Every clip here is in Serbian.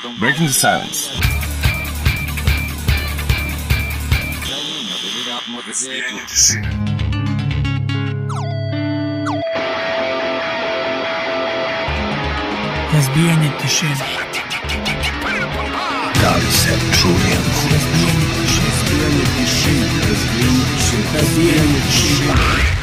Breaking the silence. Razbijanje tišine. Da li se čujem? Razbijanje tišine. Razbijanje tišine.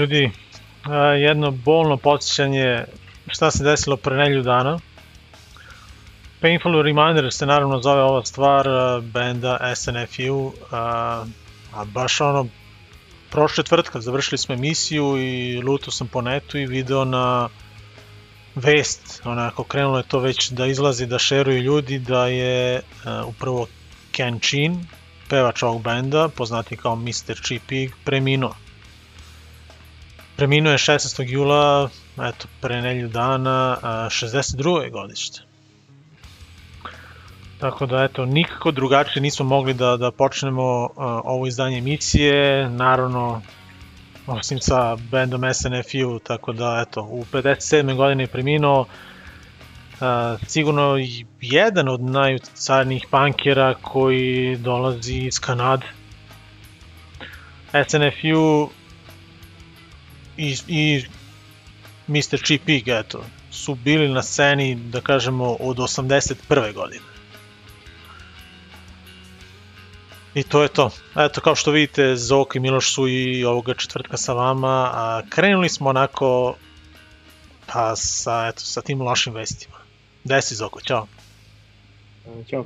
Ljudi, jedno bolno podsjećanje šta se desilo pre nelju dana. Painful Reminder se naravno zove ova stvar benda SNFU, a, baš ono, prošle četvrtka završili smo emisiju i lutao sam po netu i video na vest, onako krenulo je to već da izlazi, da šeruju ljudi, da je upravo Ken Chin, pevač ovog benda, poznati kao Mr. Cheap Pig, preminuo. Preminuo je 16. jula, eto, pre nelju dana, uh, 62. godište. Tako da, eto, nikako drugačije nismo mogli da, da počnemo uh, ovo izdanje emisije, naravno, osim sa bandom SNFU, tako da, eto, u 57. godine je preminuo, uh, sigurno jedan od najucarnijih punkera koji dolazi iz Kanade. SNFU i, i Mr. Cheap Pig, eto, su bili na sceni, da kažemo, od 81. godine. I to je to. Eto, kao što vidite, Zoko i Miloš su i ovoga četvrtka sa vama. A, krenuli smo onako pa sa, eto, sa tim lošim vestima. Gde si Zoko? Ćao. Ćao.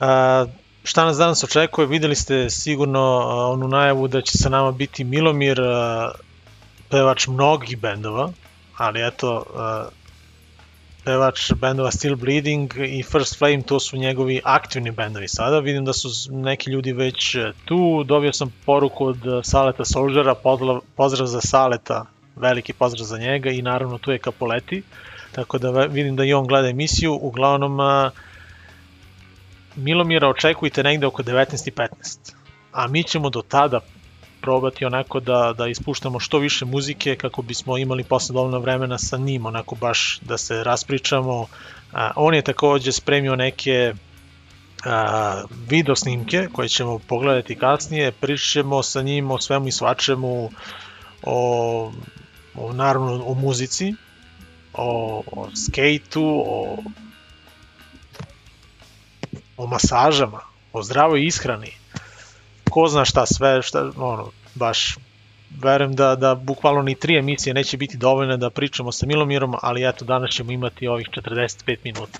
A, šta nas danas očekuje? Videli ste sigurno onu najavu da će sa nama biti Milomir, pevač mnogih bendova, ali eto, pevač bendova Still Bleeding i First Flame, to su njegovi aktivni bendovi sada. Vidim da su neki ljudi već e, tu. Dobio sam poruku od e, Saleta Solžera, pozdrav za Saleta, veliki pozdrav za njega i naravno tu je Kapoleti. Tako da vidim da i on gleda emisiju. Uglavnom, Milomira očekujte negde oko 19.15. A mi ćemo do tada probati onako da, da ispuštamo što više muzike kako bismo imali posle dovoljno vremena sa njim, onako baš da se raspričamo. A, on je takođe spremio neke a, video snimke koje ćemo pogledati kasnije, pričamo sa njim o svemu i svačemu, o, o naravno o muzici, o, o skejtu, o, o masažama, o zdravoj ishrani, ko zna šta sve, šta, ono, baš verujem da, da bukvalno ni tri emisije neće biti dovoljne da pričamo sa Milomirom, ali eto danas ćemo imati ovih 45 minuta.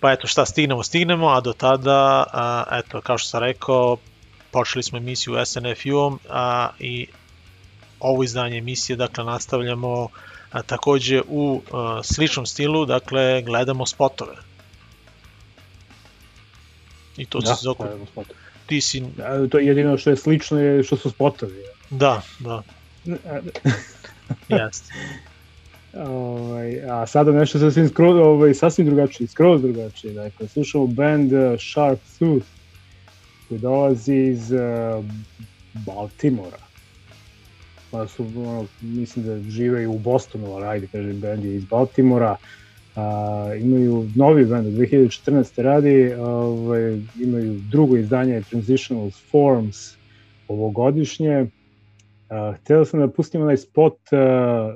Pa eto šta stignemo, stignemo, a do tada, a, eto kao što sam rekao, počeli smo emisiju SNFU-om a, i ovo izdanje emisije, dakle nastavljamo a, takođe u a, sličnom stilu, dakle gledamo spotove. I to da, se zoko... Ti si... A, to je jedino što je slično je što su spotovi. Da, da. Jeste. Ovaj, a sada nešto sasvim, skroz, ovaj, sasvim drugačije, skroz drugačije. Dakle, slušamo band uh, Sharp Tooth koji dolazi iz uh, Baltimora. Pa su, ono, mislim da žive i u Bostonu, ali ajde, kažem, band je iz Baltimora. A, imaju novi band, 2014. radi, ovaj, imaju drugo izdanje Transitional Forms ovogodišnje. A, hteo sam da pustim onaj spot, a,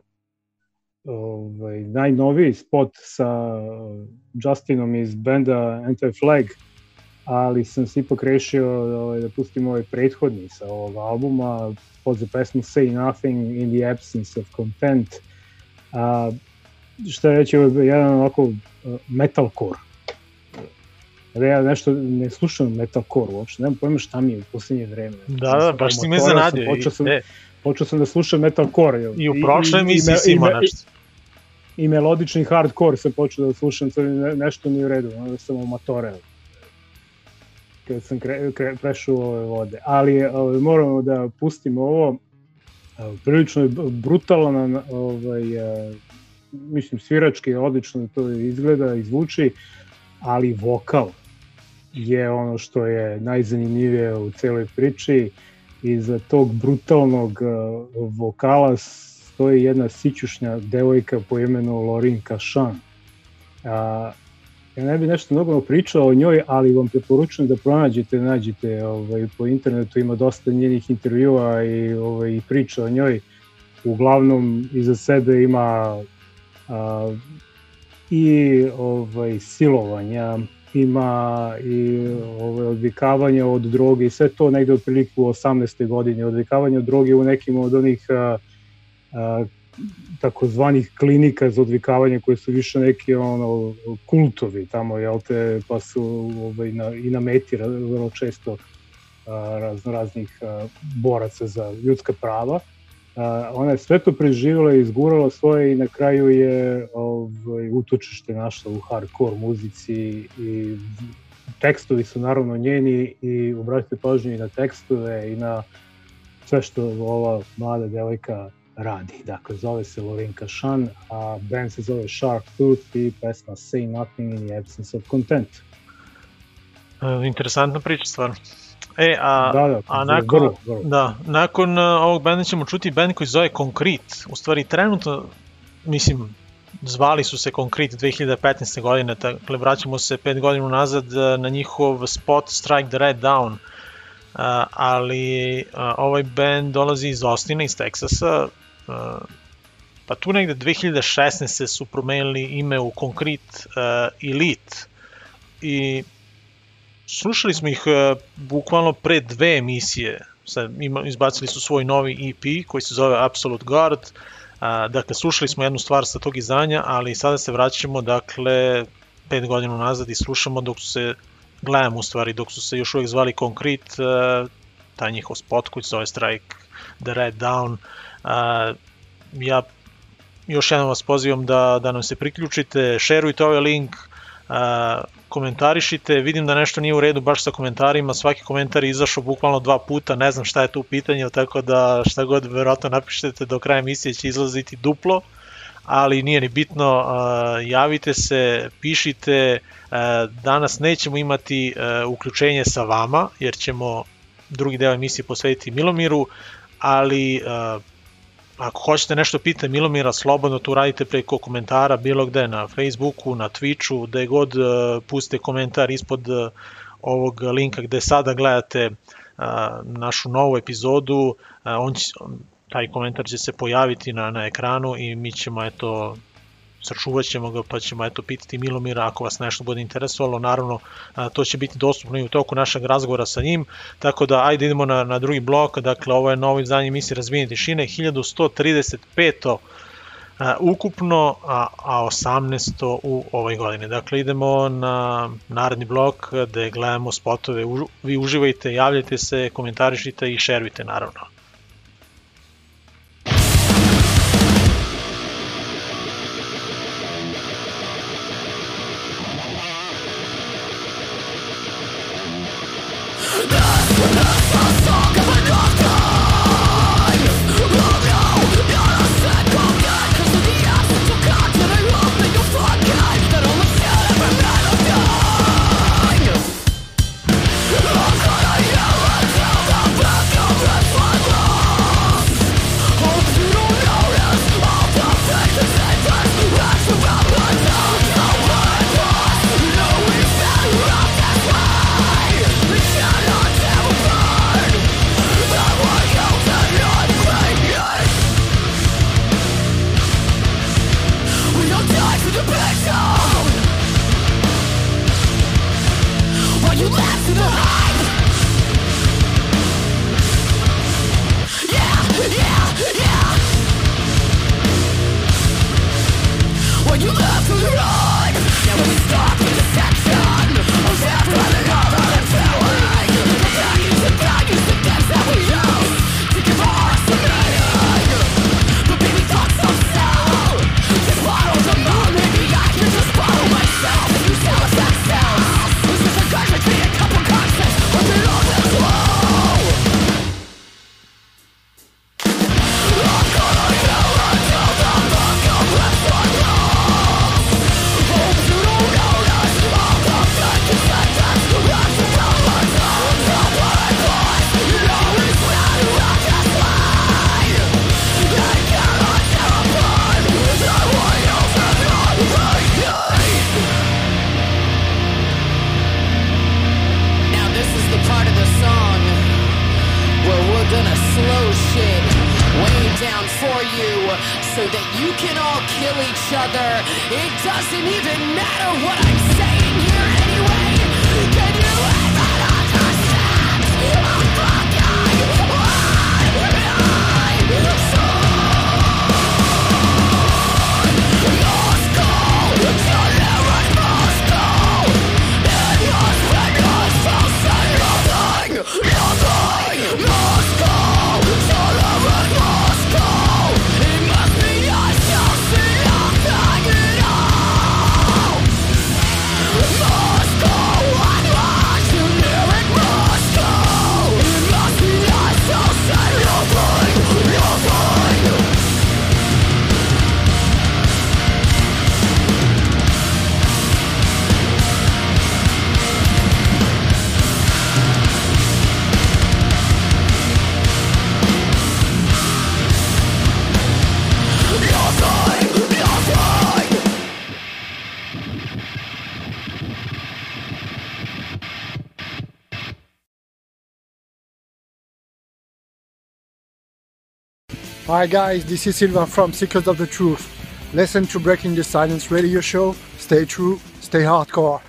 ovaj, najnoviji spot sa Justinom iz benda Anti-Flag, ali sam se ipak rešio ovaj, da pustim ovaj prethodni sa ovog albuma pod za pesmu Say Nothing in the Absence of Content. A, šta reći, ovo je jedan ovako uh, metalcore. Da ja nešto ne slušam metalcore uopšte, nemam pojma šta mi je u poslednje vreme. Da, da, baš si me zanadio. Počeo sam, e. počeo sam da slušam metalcore. I u prošloj emisiji si imao nešto. I, I melodični hardcore sam počeo da slušam, to ne, nešto nije u redu, onda sam amatoreo kad sam kre, kre, prešao ove vode. Ali ovaj, moramo da pustimo ovo, prilično je brutalan ovaj, mislim, svirački odlično to izgleda i zvuči, ali vokal je ono što je najzanimljivije u celoj priči i za tog brutalnog uh, vokala stoji jedna sićušnja devojka po imenu Lorin Kašan. A, ja ne bih nešto mnogo pričao o njoj, ali vam preporučujem da pronađete, nađete ovaj, po internetu, ima dosta njenih intervjua i, ovaj, i priča o njoj. Uglavnom, iza sebe ima a, i ovaj silovanja ima i ovaj odvikavanje od droge i sve to negde otprilike u 18. godini, odvikavanje od droge u nekim od onih a, a, takozvanih klinika za odvikavanje koje su više neki ono kultovi tamo jel te pa su ovaj na i na meti vrlo često a, razno raznih a, boraca za ljudska prava. Ona je sve to preživjela i izgurala svoje i na kraju je ovaj, utočište našla u hardcore muzici i tekstovi su naravno njeni i obratite pažnju i na tekstove i na sve što ova mlada devojka radi. Dakle, zove se Lorinka Shan, a band se zove Shark Tooth i pesma Say Nothing in the Absence of Content. E, interesantna priča stvarno. E, a, Da, da, a nakon, vrlo, vrlo. da, nakon uh, ovog benda ćemo čuti band koji zove Concrete. U stvari, trenutno, mislim, zvali su se Concrete 2015. godine, dakle, vraćamo se pet godina nazad uh, na njihov spot Strike the Red Down. Uh, ali uh, ovaj band dolazi iz Austina, iz Teksasa, uh, pa tu negde 2016. su promenili ime u Concrete uh, Elite i slušali smo ih uh, bukvalno pre dve emisije. Sad, ima, izbacili su svoj novi EP koji se zove Absolute Guard. Uh, dakle, slušali smo jednu stvar sa tog izdanja, ali sada se vraćamo, dakle, pet godina nazad i slušamo dok su se, gledamo u stvari, dok su se još uvijek zvali Concrete, uh, taj njihov spot koji se zove Strike the Red Down. Uh, ja još jednom vas pozivam da, da nam se priključite, šerujte ovaj link, a, komentarišite, vidim da nešto nije u redu baš sa komentarima, svaki komentar je izašao bukvalno dva puta, ne znam šta je tu pitanje, tako da šta god verovatno napišete do kraja emisije će izlaziti duplo, ali nije ni bitno, javite se, pišite, danas nećemo imati uključenje sa vama, jer ćemo drugi deo emisije posvetiti Milomiru, ali ako hoćete nešto pitati Milomira, slobodno tu radite preko komentara bilo gde na Facebooku, na Twitchu, gde god uh, pustite komentar ispod uh, ovog linka gde sada gledate uh, našu novu epizodu, on će, taj komentar će se pojaviti na, na ekranu i mi ćemo eto sačuvat ćemo ga pa ćemo eto pitati Milomira ako vas nešto bude interesovalo, naravno to će biti dostupno i u toku našeg razgovora sa njim, tako da ajde idemo na, na drugi blok, dakle ovo je novo izdanje emisije Razbijenje tišine, 1135 a, ukupno, a, a 18 u ovoj godini. Dakle, idemo na naredni blok gde gledamo spotove, vi uživajte, javljajte se, komentarišite i šerujte naravno. to last in the high Hi guys, this is Silvan from Seekers of the Truth. Listen to Breaking the Silence radio show. Stay true, stay hardcore.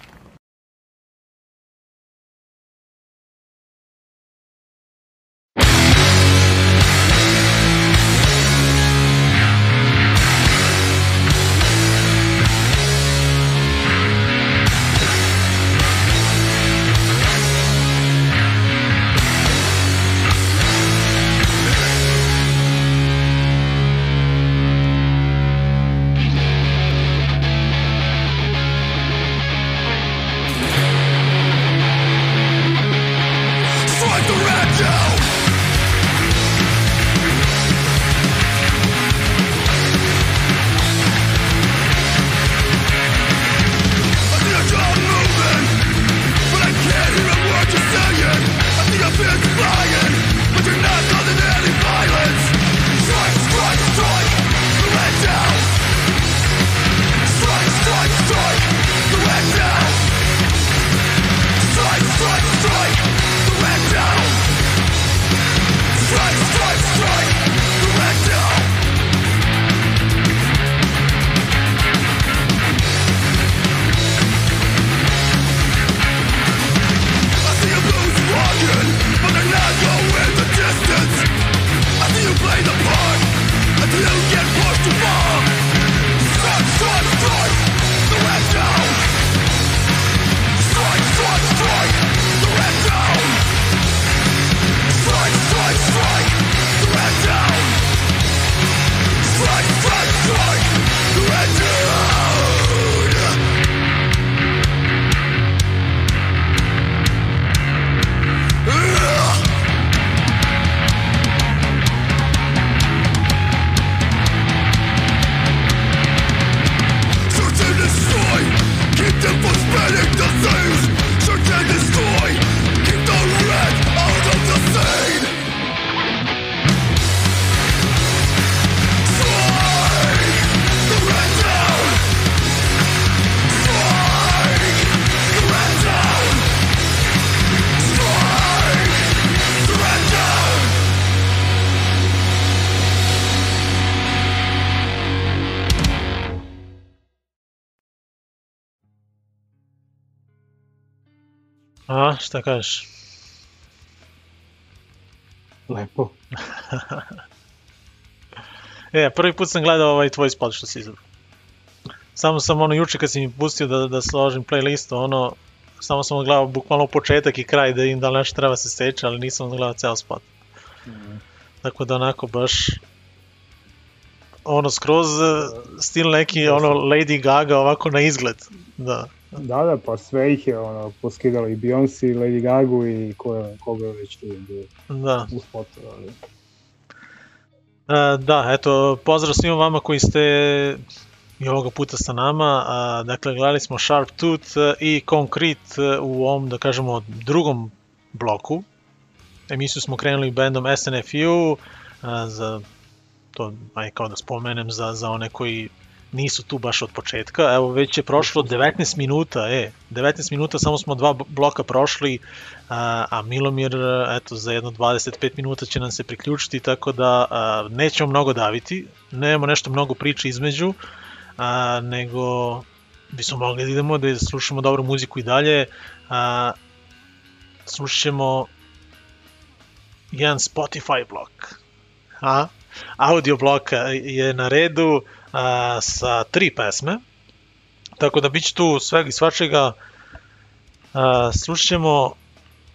Šta kažeš? Lepo. e, prvi put sam gledao ovaj tvoj spot što si izabrao. Samo sam ono juče kad si mi pustio da, da složim playlistu, ono, samo sam gledao bukvalno početak i kraj da im da li nešto treba se seče, ali nisam gledao ceo spot. Tako da onako baš ono skroz stil neki ono Lady Gaga ovako na izgled. Da. Da, da, pa sve ih je ono, poskidalo i Beyoncé, i Lady Gagu i ko, koga je već tu Da. u spotu. Ali... E, da, eto, pozdrav svima vama koji ste i ovoga puta sa nama. A, dakle, gledali smo Sharp Tooth e, i Concrete e, u ovom, da kažemo, drugom bloku. Emisiju smo krenuli bandom SNFU, a, za to, aj kao da spomenem, za, za one koji nisu tu baš od početka. Evo, već je prošlo 19 minuta, e, 19 minuta, samo smo dva bloka prošli, a, a Milomir, eto, za jedno 25 minuta će nam se priključiti, tako da a, nećemo mnogo daviti, nemamo nešto mnogo priče između, a, nego bismo mogli da idemo da slušamo dobru muziku i dalje. A, slušat ćemo jedan Spotify blok. A? Audio blok je na redu a, sa tri pesme. Tako da bit će tu svega i svačega. A, slušat ćemo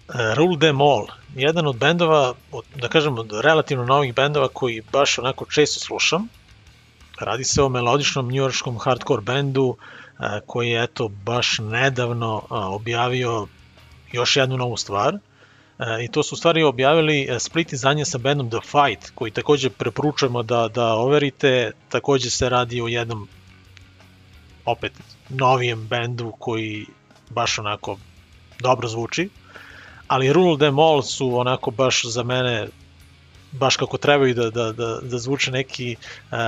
a, Rule Them All, jedan od bendova, od, da kažem od relativno novih bendova koji baš onako često slušam. Radi se o melodičnom njujorškom hardcore bendu a, koji je eto baš nedavno a, objavio još jednu novu stvar. E, I to su stvari objavili e, split izdanje sa bandom The Fight, koji takođe preporučujemo da, da overite. Takođe se radi o jednom opet novijem bendu koji baš onako dobro zvuči. Ali Rule Them All su onako baš za mene baš kako trebaju da, da, da, da zvuče neki uh,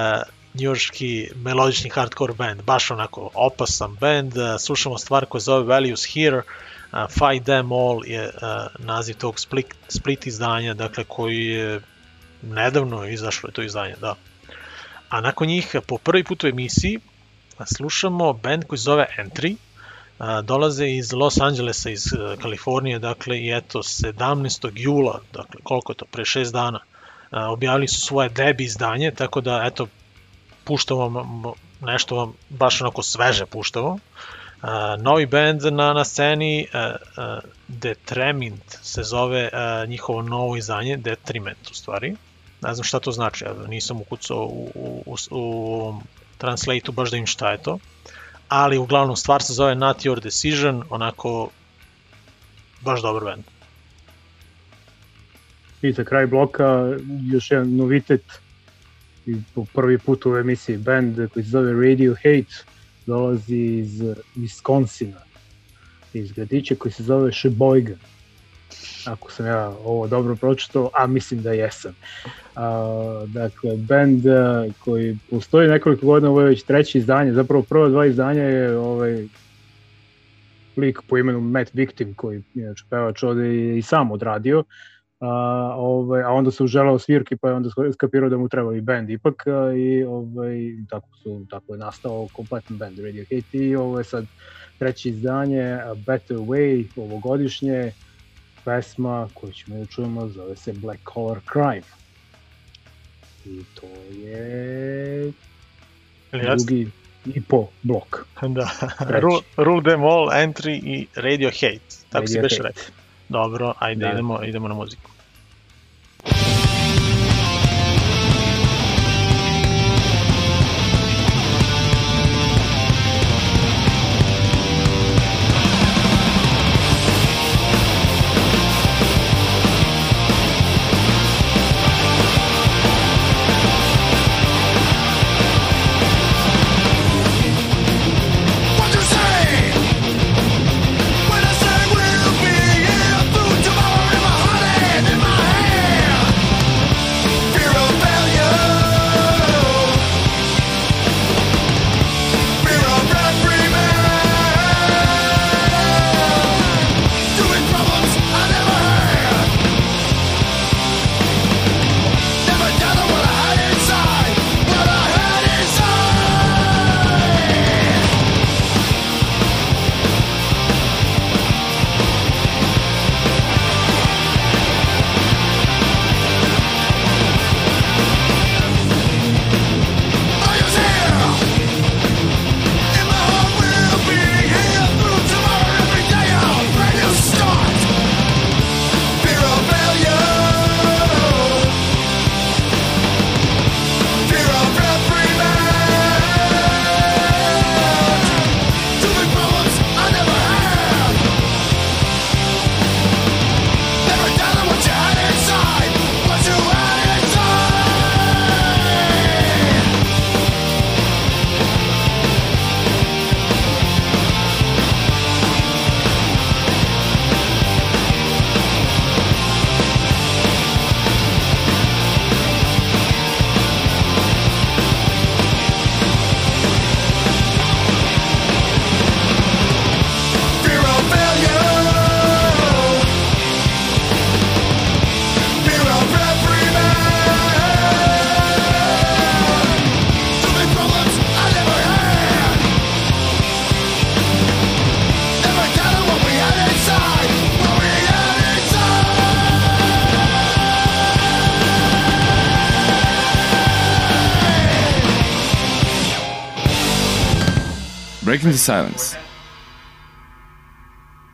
njurški melodični hardcore band, baš onako opasan band, uh, slušamo stvar koja zove Values Here, uh, Fight Them All je uh, naziv tog split, split izdanja, dakle koji je nedavno izašlo je to izdanje, da. A nakon njih, po prvi put u emisiji, slušamo band koji zove Entry, a, dolaze iz Los Angelesa, iz e, Kalifornije, dakle, i eto, 17. jula, dakle, koliko je to, pre šest dana, a, objavili su svoje debi izdanje, tako da, eto, puštamo vam nešto vam baš onako sveže puštamo. Novi band na, na sceni, uh, uh, Detriment se zove uh, njihovo novo izdanje, Detriment u stvari. Ne znam šta to znači, ja nisam ukucao u, u, u, u translate-u baš da im šta je to. Ali uglavnom stvar se zove Not Your Decision, onako baš dobar band. I za kraj bloka još jedan novitet i po prvi put u emisiji band koji se zove Radio Hate dolazi iz Wisconsina iz gradića koji se zove Sheboygan ako sam ja ovo dobro pročitao, a mislim da jesam. A, dakle, band koji postoji nekoliko godina, ovo je već treće izdanje, zapravo prvo dva izdanja je ovaj lik po imenu Matt Victim, koji inače pevač ovde je i sam odradio, a, ovaj, a onda se uželao svirki pa je onda skapirao da mu treba i band ipak a, i ovaj, tako, su, tako je nastao kompletan band Radiohead i ovo je sad treće izdanje A Better Way ovogodišnje pesma koju ćemo da čujemo zove se Black Collar Crime i to je drugi i po blok. Da, Rule, Rule Them All, Entry i Radio Hate, tako Radio si beš rekao. Dobro, ajde, da. idemo, idemo na muziku. Breaking the silence.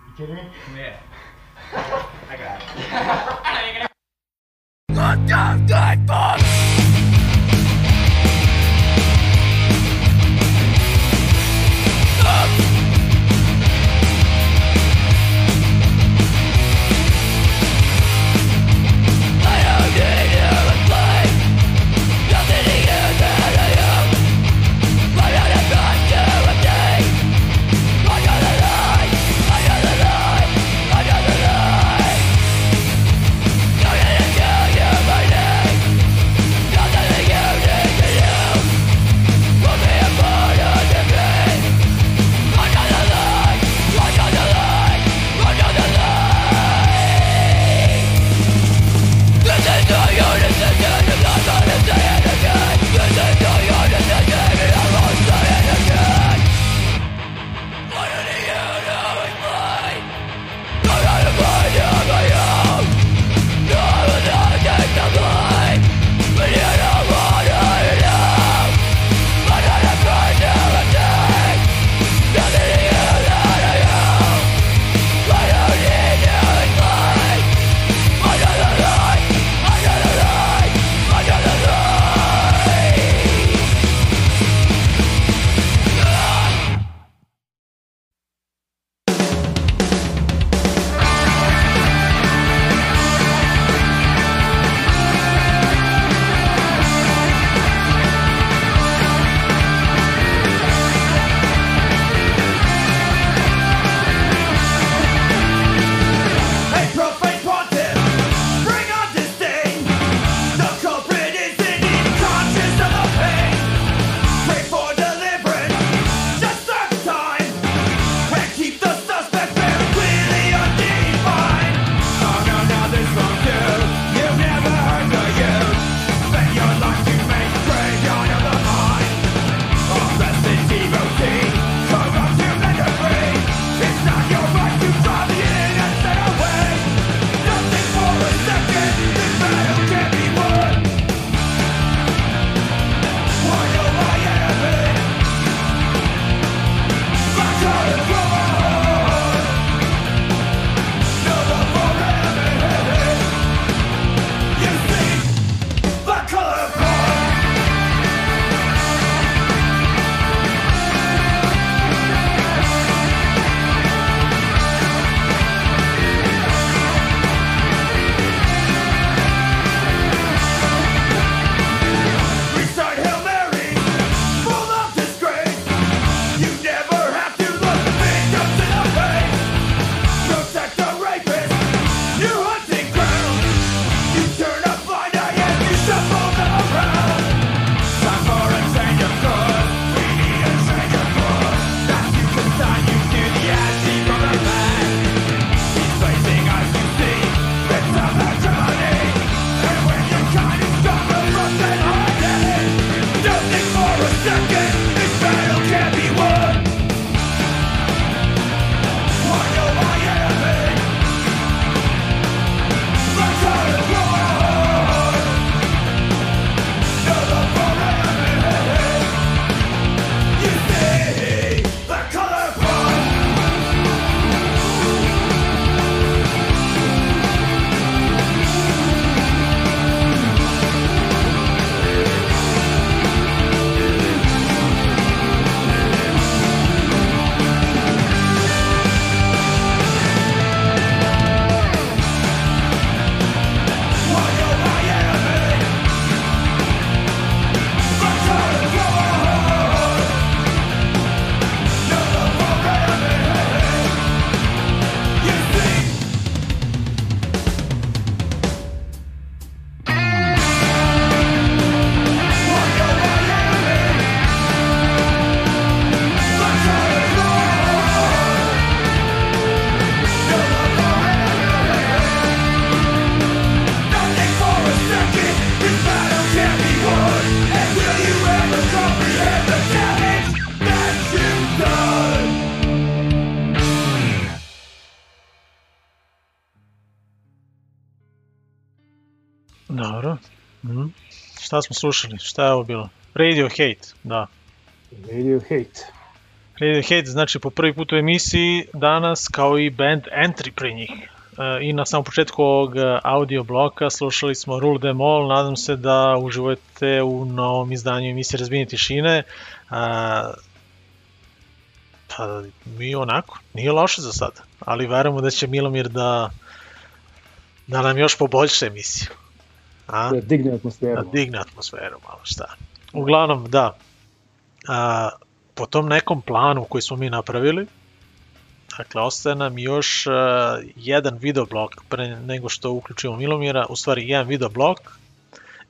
You kidding me? Yeah. I got it. Look down, good fuck! Šta smo slušali? Šta je ovo bilo? Radio Hate, da. Radio Hate. Radio Hate znači po prvi put u emisiji danas kao i band Entry pre njih. E, I na samom početku ovog e, audio bloka slušali smo Rule Them All, nadam se da uživate u novom izdanju emisije Razbijenje tišine. A, pa mi onako, nije loše za sada, ali verujemo da će Milomir da, da nam još poboljša emisiju. A? Da digne atmosferu. Da digne atmosferu, malo šta. Uglavnom, da, a, po tom nekom planu koji smo mi napravili, dakle, ostaje nam još a, jedan videoblog pre nego što uključimo Milomira, u stvari jedan videoblog,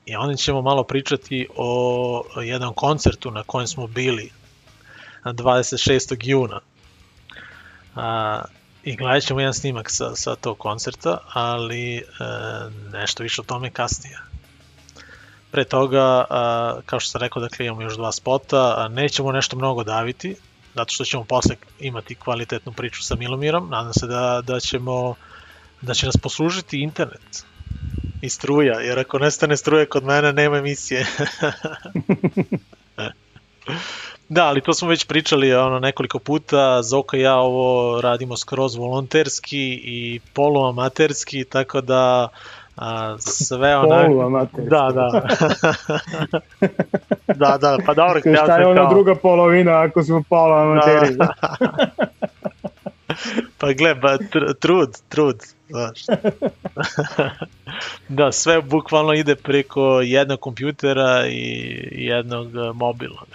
i onda ćemo malo pričati o jednom koncertu na kojem smo bili na 26. juna. A, I gledat ćemo jedan snimak sa, sa tog koncerta, ali e, nešto više o tome kasnije. Pre toga, a, kao što sam rekao, dakle imamo još dva spota, a nećemo nešto mnogo daviti, zato što ćemo posle imati kvalitetnu priču sa Milomirom, nadam se da, da ćemo da će nas poslužiti internet i struja, jer ako nestane struje kod mene nema emisije. Da, ali to smo već pričali ono nekoliko puta, Zoka i ja ovo radimo skroz volonterski i poluamaterski, tako da a, sve ona... Poluamaterski. Da, da. da, da, pa dobro. Šta je sam ona kao- druga polovina ako smo poluamateri? Da. pa gle, ba, tr, trud, trud, znaš. da, sve bukvalno ide preko jednog kompjutera i jednog mobilnog.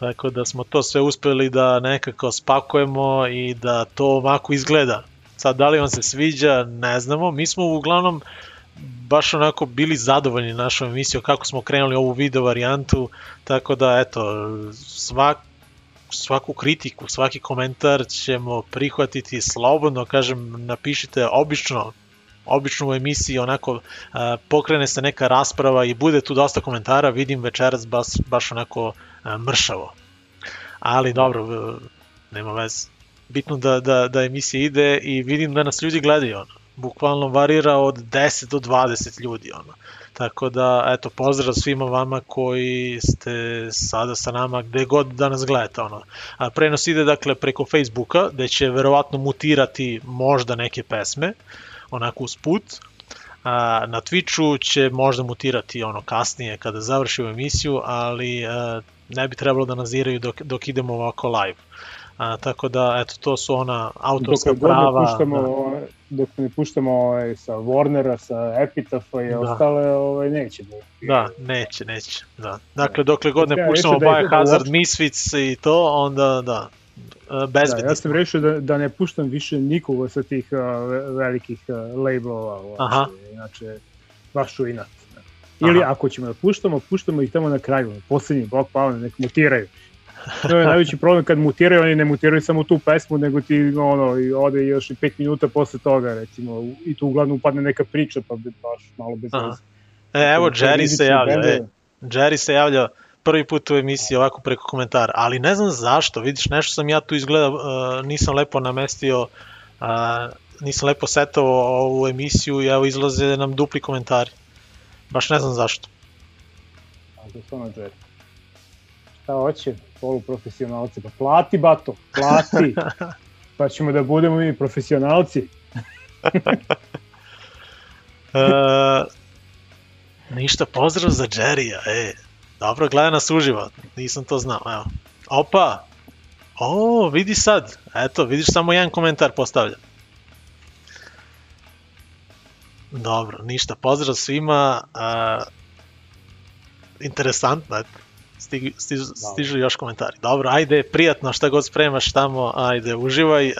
Tako da smo to sve uspeli da nekako spakujemo i da to ovako izgleda. Sad, da li vam se sviđa, ne znamo. Mi smo uglavnom baš onako bili zadovoljni našom emisijom kako smo krenuli ovu video varijantu, tako da eto, svak, svaku kritiku, svaki komentar ćemo prihvatiti slobodno, kažem, napišite obično obično u emisiji onako pokrene se neka rasprava i bude tu dosta komentara, vidim večeras baš, baš onako mršavo. Ali dobro, v- nema veze. Bitno da, da, da emisija ide i vidim da nas ljudi gledaju. Ono. Bukvalno varira od 10 do 20 ljudi. Ono. Tako da, eto, pozdrav svima vama koji ste sada sa nama gde god da nas gledate. Ono. A prenos ide dakle preko Facebooka, gde će verovatno mutirati možda neke pesme, onako uz put. A, na Twitchu će možda mutirati ono kasnije kada završimo emisiju, ali a, ne bi trebalo da naziraju dok, dok idemo ovako live. A, tako da, eto, to su ona autorska dok god ne prava. puštamo, da. ovaj, dok ne puštamo ovaj, sa Warnera, sa Epitafa i Da. ostale, ovaj, neće biti. Da, neće, neće. Da. Dakle, dokle god ne Ja puštamo rešio da Biohazard, uopšte- Misfits i to, onda da, e, bezbedni Da, ja sam rešio da, da ne puštam više nikoga sa tih uh, ve- velikih uh, labelova. Aha. Inače, baš ću inat. Ili Aha. ako ćemo da puštamo, puštamo ih tamo na kraju, na poslednji blok palne, nek mutiraju. To je najveći problem kad mutiraju, oni ne mutiraju samo tu pesmu, nego ti ono, i ode još i pet minuta posle toga, recimo, i tu uglavnom upadne neka priča, pa baš malo bez veze. E, evo, Dakle, Jerry se javlja, e. Jerry se javlja prvi put u emisiji ovako preko komentara, ali ne znam zašto, vidiš, nešto sam ja tu izgleda, uh, nisam lepo namestio, uh, nisam lepo setao ovu emisiju i evo izlaze nam dupli komentari. Baš ne znam zašto. Ako su ono Jerry. Šta hoće? Poluprofesionalci. Pa plati, bato, plati. pa ćemo da budemo mi profesionalci. E, ništa, pozdrav za Jerrya, e, dobro, gleda nas uživo, nisam to znao, evo. Opa, o, vidi sad, eto, vidiš samo jedan komentar postavlja. Dobro, ništa, pozdrav svima, a, interesantno, eto. Stigu, stižu, stižu još komentari. Dobro, ajde, prijatno, šta god spremaš tamo, ajde, uživaj. Uh,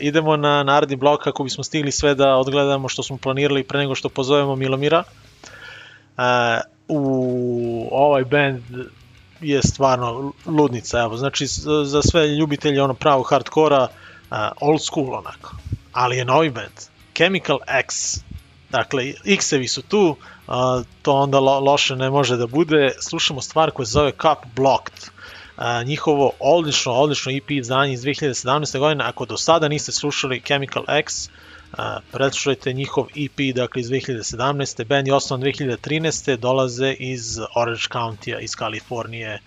idemo na naredni blok kako bismo stigli sve da odgledamo što smo planirali pre nego što pozovemo Milomira. Uh, u ovaj band je stvarno ludnica, evo, znači za sve ljubitelje ono pravog hardkora, uh, old school onako, ali je novi band, Chemical X, dakle, X-evi su tu, a, to onda lo, loše ne može da bude. Slušamo stvar koja se zove Cup Blocked. A, njihovo odlično, odlično EP izdanje iz 2017. godine. Ako do sada niste slušali Chemical X, preslušajte njihov EP, dakle iz 2017. Band je osnovan 2013. Dolaze iz Orange County-a, iz Kalifornije.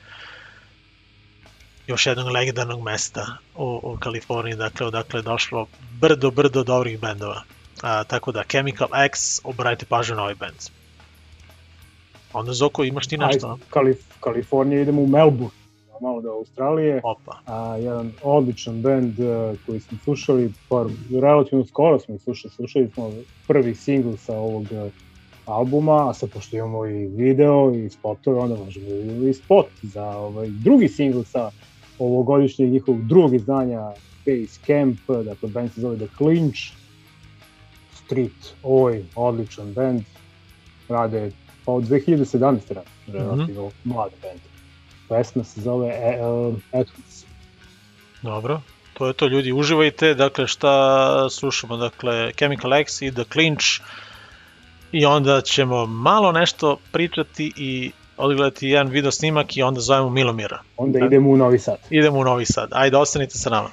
Još jednog legendarnog mesta u, u Kaliforniji, dakle odakle je došlo brdo, brdo dobrih bendova. A, tako da Chemical X, obratite pažnju na ovaj band. Onda Zoko, imaš ti nešto? Ajde, Kalif Kalifornija, idemo u Melbourne, malo do Australije. Opa. A, jedan odličan band uh, koji smo slušali, par, relativno skoro smo ih slušali, slušali smo prvi singl sa ovog uh, albuma, a sad pošto imamo i video i spotove, onda možemo i spot za ovaj drugi singl sa ovogodišnjeg njihovog drugog izdanja Base Camp, dakle band se zove The Clinch, Street, oj, odličan band, rade pa od 2017. rade, relativno mm -hmm. mlad band. Pesma se zove e, uh, Eclipse. Dobro, to je to ljudi, uživajte, dakle šta slušamo, dakle Chemical X i The Clinch i onda ćemo malo nešto pričati i odgledati jedan video snimak i onda zovemo Milomira. Onda idemo u Novi Sad. Idemo u Novi Sad, ajde ostanite sa nama.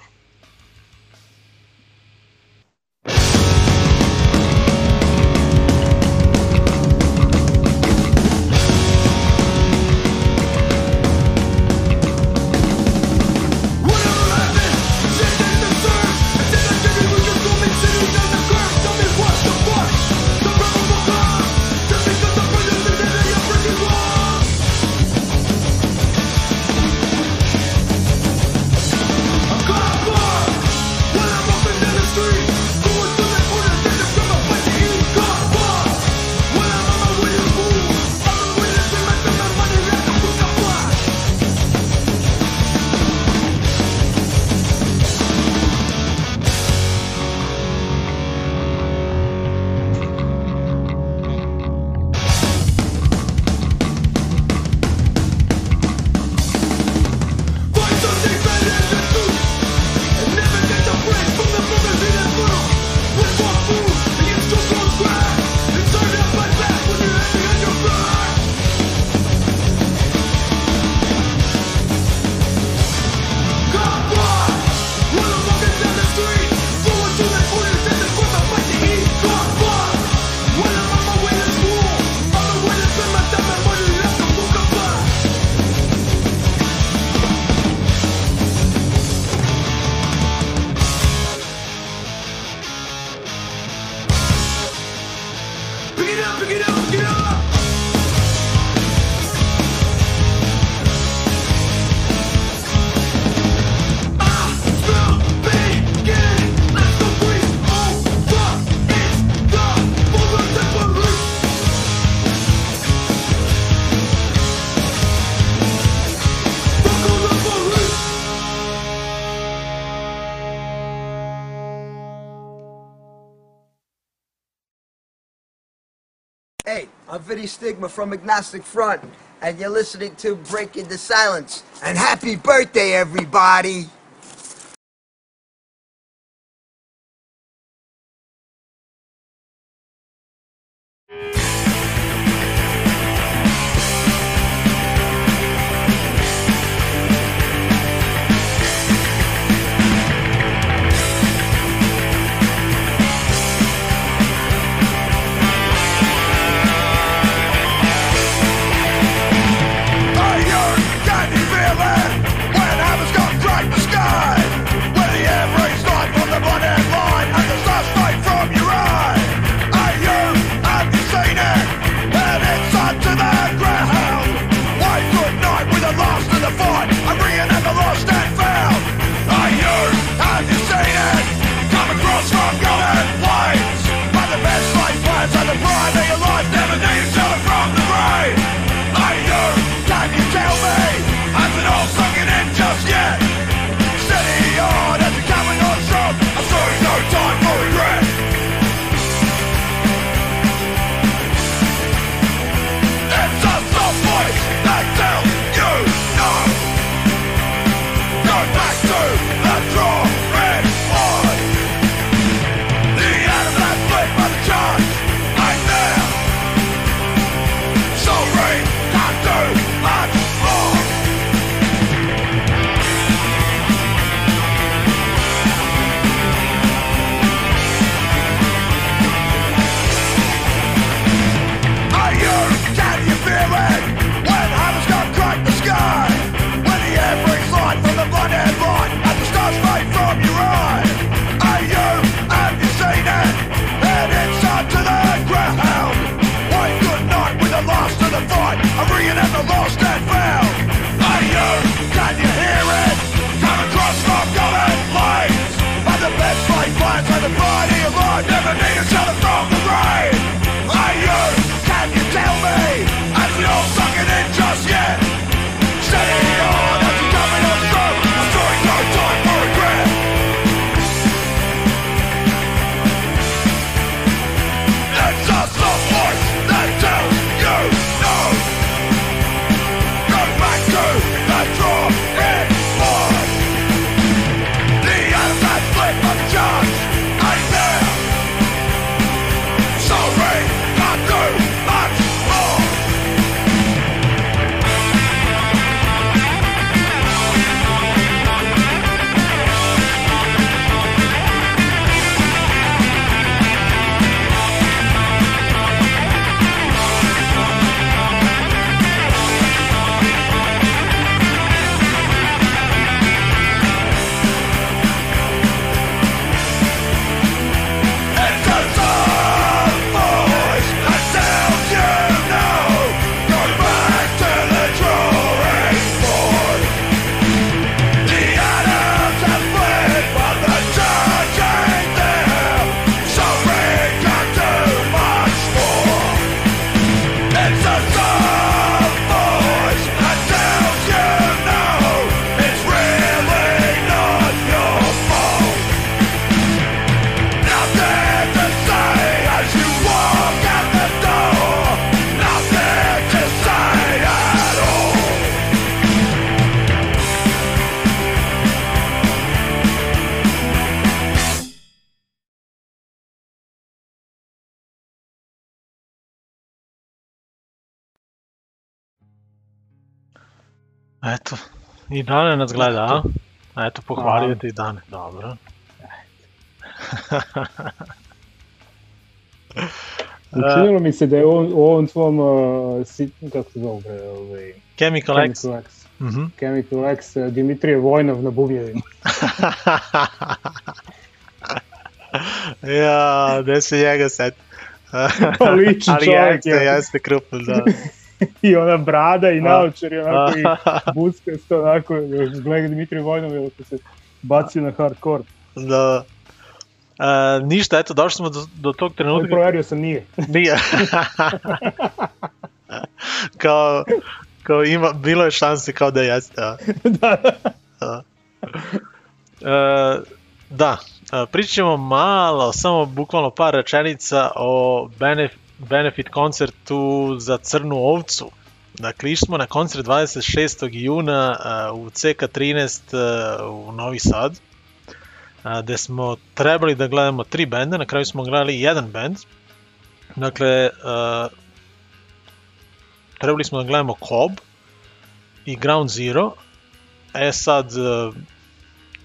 Vinny Stigma from Agnostic Front, and you're listening to Breaking the Silence. And happy birthday, everybody! the of never from the can you tell me? I'm no sucking in just yet. Steady on. Eto, i Dane nas gleda, a? Eto, pohvalio te i Dane. Dobro. Učinilo mi se da je on, u ovom tvom, uh, si, kako se zove, bre, ovaj, Chemical X. Chemical X. Mhm. Chemical X, uh, Dimitrije Vojnov na bubnjevima. ja, gde se njega set. Pa liči Ali čovjek, jeste, je. jeste krupno, da. I ona brada i naočari, onako i A. buskasto, onako, gleda Dimitrije Vojnov, jer se bacio na hardcore. da. E, ništa, eto, došli smo do, do tog trenutka. proverio sam, nije. Nije. kao, kao ima, bilo je šanse kao da jeste. A. da, da. E, da, e, pričat ćemo malo, samo bukvalno par rečenica o benef, benefit koncertu za Crnu ovcu. Dakle, išli smo na koncert 26. juna u CK13 e, u Novi Sad, gde smo trebali da gledamo tri benda, na kraju smo gledali jedan bend. Dakle, trebali smo da gledamo Cob i Ground Zero. E sad,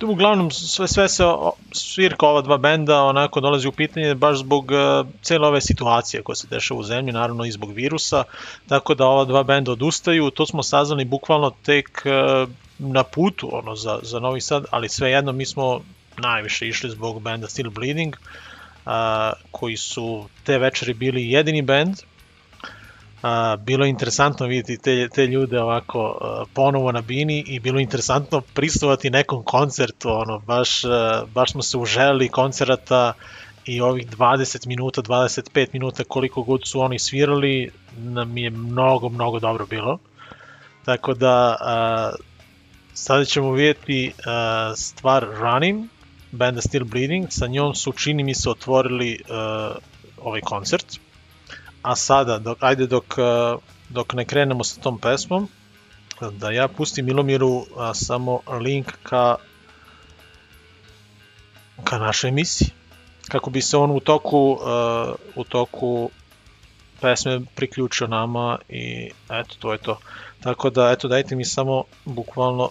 uglavnom sve, sve se svirka ova dva benda onako dolazi u pitanje baš zbog uh, cele ove situacije koja se dešava u zemlji, naravno i zbog virusa, tako da ova dva benda odustaju, to smo saznali bukvalno tek uh, na putu ono, za, za Novi Sad, ali svejedno mi smo najviše išli zbog benda Still Bleeding, a, koji su te večeri bili jedini bend. A, bilo je interesantno vidjeti te, te ljude ovako a, ponovo na bini i bilo je interesantno pristovati nekom koncertu, ono, baš, a, baš smo se uželili koncerata i ovih 20 minuta, 25 minuta koliko god su oni svirali nam je mnogo, mnogo dobro bilo. Tako da a, sada ćemo vidjeti a, stvar Running, benda Still Bleeding, sa njom su čini mi se otvorili uh, ovaj koncert. A sada, dok, ajde dok, uh, dok ne krenemo sa tom pesmom, da ja pustim Milomiru uh, samo link ka ka našoj emisiji. Kako bi se on u toku, uh, u toku pesme priključio nama i eto, to je to. Tako da, eto, dajte mi samo bukvalno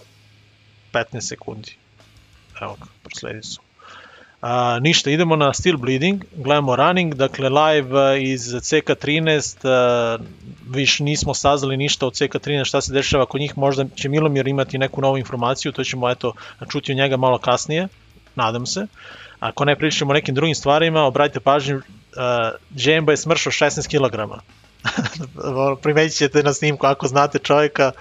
15 sekundi. Evo ga, prosledi su. A, ništa, idemo na Still Bleeding, gledamo Running, dakle live iz CK13, a, viš nismo saznali ništa od CK13, šta se dešava kod njih, možda će Milomir imati neku novu informaciju, to ćemo eto čuti od njega malo kasnije, nadam se. Ako ne pričamo o nekim drugim stvarima, obratite pažnju, uh, je smršao 16 kg. primetit ćete na snimku, ako znate čovjeka,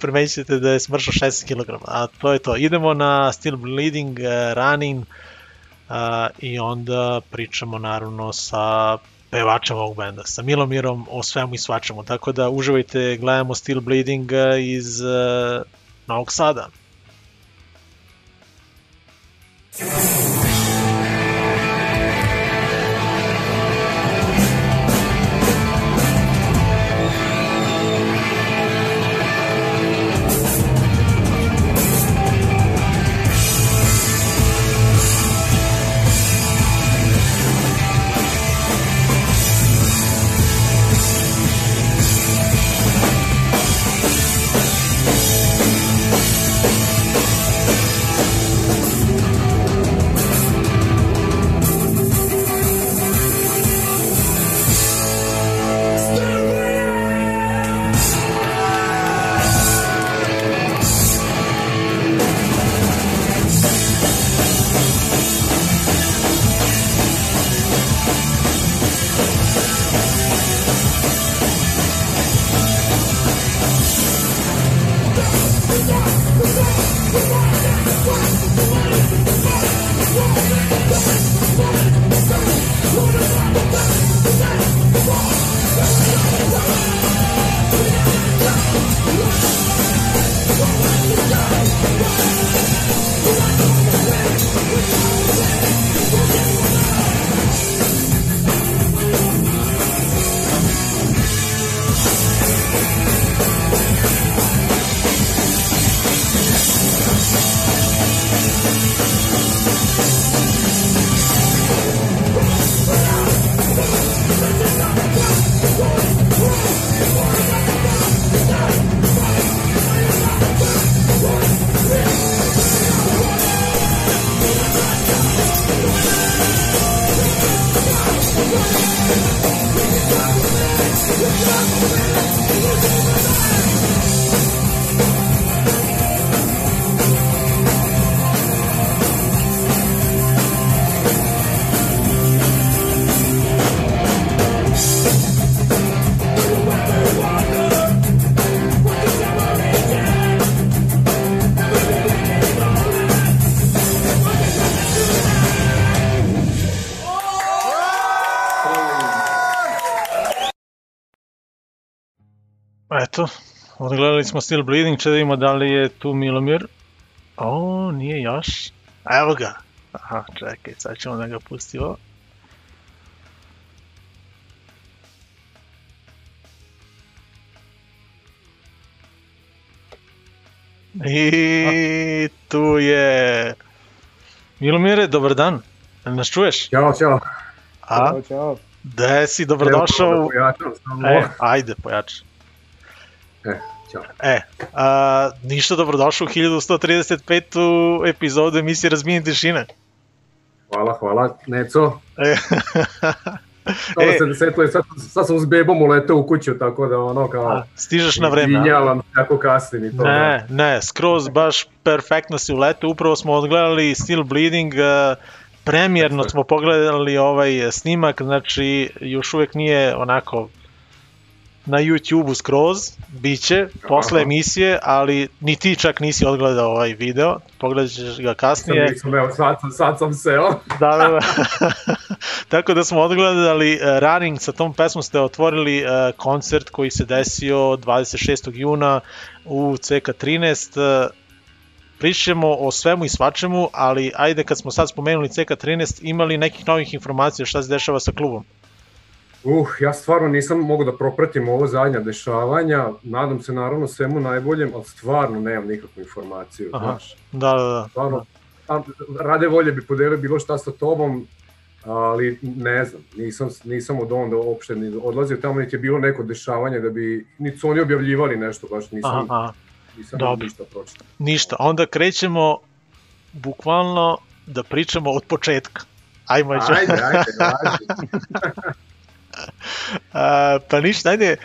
primetit ćete da je smršao 16 kg. A to je to. Idemo na Still Bleeding, uh, Running, a, i onda pričamo naravno sa pevačem ovog benda, sa Milomirom o svemu i svačemu, tako da uživajte, gledamo Steel Bleeding a, iz a, Novog Sada. Eto, odgledali smo Still Bleeding, če da vidimo da li je tu Milomir. O, nije još. Evo ga. Aha, čekaj, sad ćemo da ga pustimo. I tu je... Milomire, dobar dan. Nas čuješ? Ćao, čao. A? Ćao, čao. Gde si, dobrodošao. Evo, u- pojačam samo. E, ajde, pojači. E, ćao. E, a, ništa dobrodošao u 1135. epizodu emisije Razbijenje tišine. Hvala, hvala, Neco. E, Samo E. se desetuje, sad, sad sam s bebom uleteo u kuću, tako da ono kao... A, stižeš na vreme, a? Izvinjavam se ako kasnim i to. da. ne, ne, skroz baš perfektno si uletao. Upravo smo odgledali Still Bleeding, uh, premijerno smo pogledali ovaj snimak, znači još uvek nije onako na YouTube-u skroz, bit će, posle Aha. emisije, ali ni ti čak nisi odgledao ovaj video, pogledat ćeš ga kasnije. nisam, evo, sad, sam- sad sam seo. Da, da, da. Tako da smo odgledali uh, Running, sa tom pesmom ste otvorili uh, koncert koji se desio 26. juna u CK13. Uh, pričamo o svemu i svačemu, ali ajde kad smo sad spomenuli CK13, imali nekih novih informacija šta se dešava sa klubom? Uh, ja stvarno nisam mogu da propratim ovo zadnja dešavanja, nadam se naravno svemu najboljem, ali stvarno nemam nikakvu informaciju, Aha. znaš. Da, da, da. Stvarno, tam, rade volje bi podelio bilo šta sa tobom, ali ne znam, nisam, nisam od onda uopšte ni odlazio tamo, niti je bilo neko dešavanje da bi, niti su oni objavljivali nešto, baš nisam, Aha, nisam Dobro. ništa pročitao. Ništa, onda krećemo bukvalno da pričamo od početka. Ajmo, Ajde, ajde, ajde. A, pa ništa, ajde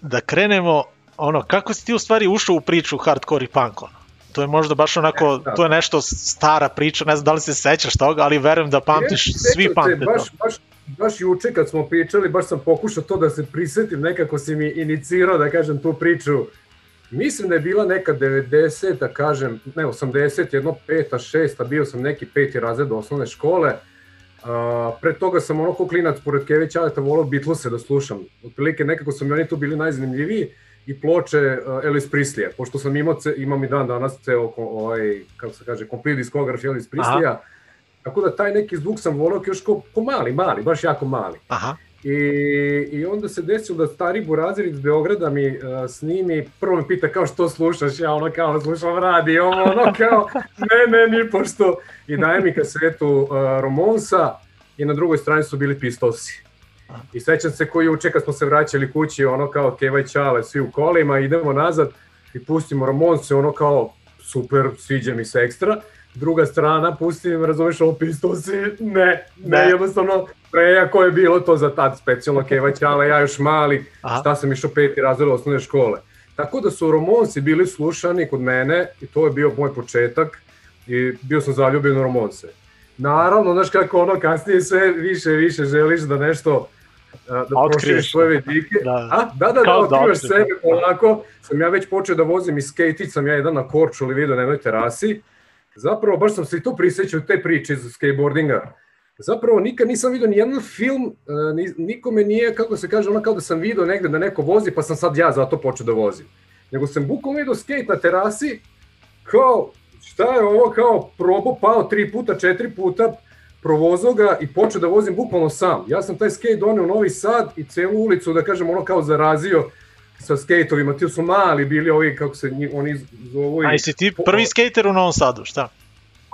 da krenemo, ono, kako si ti u stvari ušao u priču hardcore i punk, ono? To je možda baš onako, da. to je nešto stara priča, ne znam da li se sećaš toga, ali verujem da pamtiš, E, svi pamte baš, to. baš, baš juče kad smo pričali, baš sam pokušao to da se prisetim, nekako si mi inicirao da kažem tu priču Mislim da je bila neka 90, da kažem, ne 80, jedno peta, šesta, bio sam neki peti razred osnovne škole. Uh, pre toga sam ono ko klinac pored Keve Ćaleta volao Beatlese da slušam. Otprilike nekako su mi oni tu bili najzanimljiviji i ploče uh, Elvis Prislija, pošto sam imao, ce, imam i dan danas ceo, ovaj, kako se kaže, complete diskograf Elvis Prislija. Tako da taj neki zvuk sam volao još ko, ko mali, mali, baš jako mali. Aha. I, I onda se desilo da stari burazir iz Beograda mi uh, snimi, prvo me pita kao što slušaš, ja ono kao slušam radio, ono kao ne, ne, ni pošto. I daje mi kasetu uh, Romonsa i na drugoj strani su bili Pistosi. I sećam se koji juče kad smo se vraćali kući, ono kao Keva i Čale, svi u kolima, idemo nazad i pustimo Ramonse, ono kao super, sviđa mi se ekstra. Druga strana, pustim, razumeš, ovo Pistosi, ne, ne, Ne. jednostavno, prejako je bilo to za tad, specijalno Keva i Čale, ja još mali, Aha. šta sam išao peti razred osnovne škole. Tako da su Romonsi bili slušani kod mene i to je bio moj početak i bio sam zaljubljen u Romonse. Naravno, znaš kako ono kasnije sve više i više želiš da nešto da proširiš svoje vidike. Da. A, da, da, da, Kao da otkrivaš otkriješ, sebe polako. Sam ja već počeo da vozim i skejtić, sam ja jedan na Korčuli video na jednoj terasi. Zapravo, baš sam se i to prisjećao te priče iz skateboardinga. Zapravo nikad nisam vidio ni jedan film, e, ni, nikome nije, kako se kaže, ono kao da sam video negde da neko vozi, pa sam sad ja zato počeo da vozim. Nego sam bukvalno vidio skate na terasi, kao, šta je ovo, kao, probao, pao tri puta, četiri puta, provozao ga i počeo da vozim bukvalno sam. Ja sam taj skate doneo u Novi Sad i celu ulicu, da kažem, ono kao zarazio sa skejtovima. Ti su mali bili ovi, kako se oni zovu. i- A jesi ti prvi skater u Novom Sadu, šta?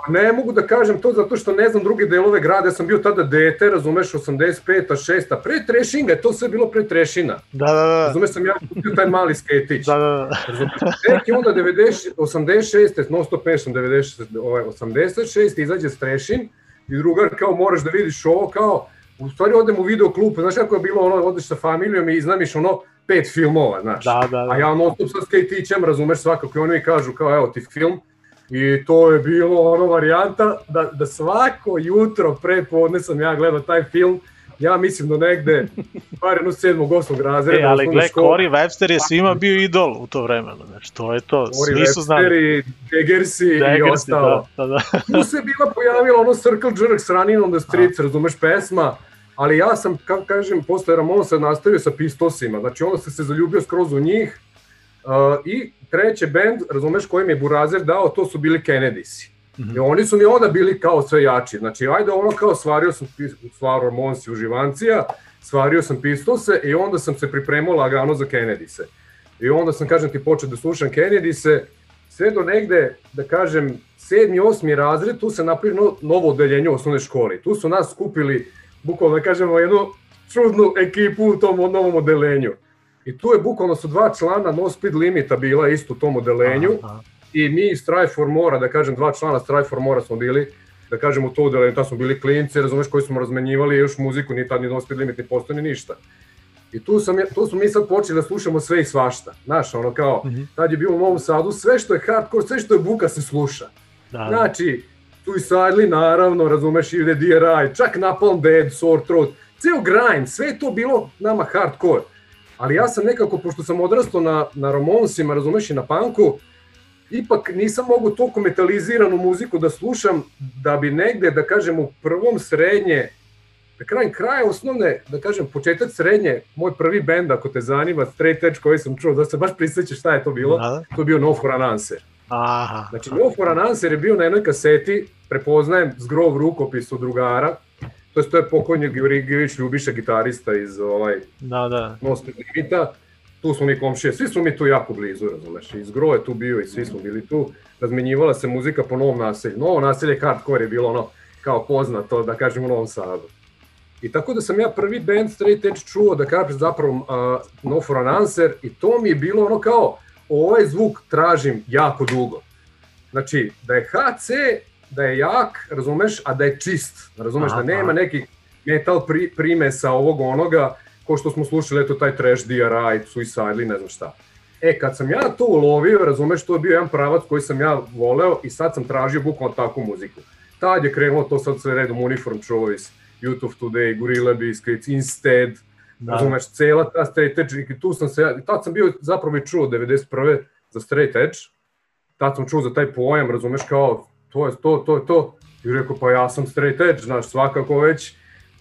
Ne mogu da kažem to zato što ne znam druge delove grada, ja sam bio tada dete, razumeš, 85-a, 6-a, pre trešinga je to sve bilo pre trešina. Da, da, da. Razumeš, sam ja kupio taj mali skejtić. Da, da, da. Razumeš, tek je onda 90, 86, non stop pešam 96, ovaj, 86, izađe strešin i drugar kao moraš da vidiš ovo kao, u stvari odem u video klub, znaš kako je bilo ono, odeš sa familijom i iznamiš ono pet filmova, znaš. Da, da, da. A ja non stop sa skejtićem, razumeš svakako i oni mi kažu kao evo ti film, I to je bilo ono varijanta da, da svako jutro pre podne sam ja gledao taj film, ja mislim do negde, bar jedno sedmog, osmog razreda. E, ali gle. Corey Webster je svima bio idol u to vremeno, znači, to je to, Corey svi su Webster znali. i Jaggersi i Daggersi, ostalo. Da, da, da. Tu se bila pojavila ono Circle Jerk s Running on the Streets, razumeš, pesma, ali ja sam, kako kažem, posle Ramonsa nastavio sa Pistosima, znači onda sam se zaljubio skroz u njih uh, i treći band, razumeš, koji mi je Burazer dao, to su bili Kennedysi. I oni su mi onda bili kao sve jači. Znači, ajde ono kao svario sam pis- stvar Ramonsi uživancija, svario sam Pistose i onda sam se pripremao lagano za Kennedys-e. I onda sam, kažem ti, počeo da slušam Kennedys-e, sve do negde, da kažem, sedmi, osmi razred, tu se napravio no, novo odeljenje u osnovnoj školi. Tu su nas skupili, bukvalno da kažemo, jednu čudnu ekipu u tom novom odelenju. I tu je bukvalno su dva člana No Speed Limita bila isto u tom odelenju i mi iz Strive for More, da kažem dva člana Strive for More smo bili, da kažem u to odelenju, tad smo bili klinci, razumeš, koji smo razmenjivali još muziku, ni tad ni No Speed Limit, ni postoji ni ništa. I tu, sam, tu smo mi sad počeli da slušamo sve i svašta. Znaš, ono kao, tad je bilo u Novom Sadu, sve što je hardcore, sve što je buka se sluša. Da, da. Znači, Suicidely, naravno, razumeš, ide DRI, čak Napalm Dead, Sore Throat, ceo grind, sve to bilo nama hardcore. Ali ja sam nekako, pošto sam odrastao na, na Ramonsima, razumeš, i na punku, ipak nisam mogu toliko metaliziranu muziku da slušam, da bi negde, da kažem, u prvom srednje, da krajem kraja osnovne, da kažem, početak srednje, moj prvi bend, ako te zanima, Straight Edge koji sam čuo, da se baš prisjećaš šta je to bilo, Da, da. to je bio No For An Answer. Aha. Znači, No For An Answer je bio na jednoj kaseti, prepoznajem zgrov rukopis od drugara, to je to je pokojni Georgijević Ljubiša, gitarista iz ovaj, Da, da. Speed Limita, tu smo mi komšije, svi smo mi tu jako blizu, razumeš, i Zgro je tu bio i svi smo bili tu, razmenjivala se muzika po novom naselju, novo naselje hardcore je bilo ono, kao poznato, da kažem, u Novom Sadu. I tako da sam ja prvi band Straight Edge čuo, da kažem zapravo uh, No For An Answer, i to mi je bilo ono kao, ovaj zvuk tražim jako dugo. Znači, da je HC, da je jak, razumeš, a da je čist, razumeš, Aha, da nema aha. nekih metal pri, primesa ovog onoga, ko što smo slušali, eto taj trash, DRI, Suicide ili ne znam šta. E, kad sam ja to ulovio, razumeš, to je bio jedan pravac koji sam ja voleo i sad sam tražio bukvalno takvu muziku. Tad je krenulo to sad sve redom Uniform Choice, Youth of Today, Gorilla Biscuits, Instead, Da. da. razumeš, cela ta straight edge, i tu sam se, tad sam bio zapravo i čuo 91. za straight edge. Tad sam čuo za taj pojam, razumeš, kao, to je to, to je to. I rekao, pa ja sam straight edge, znaš, svakako već.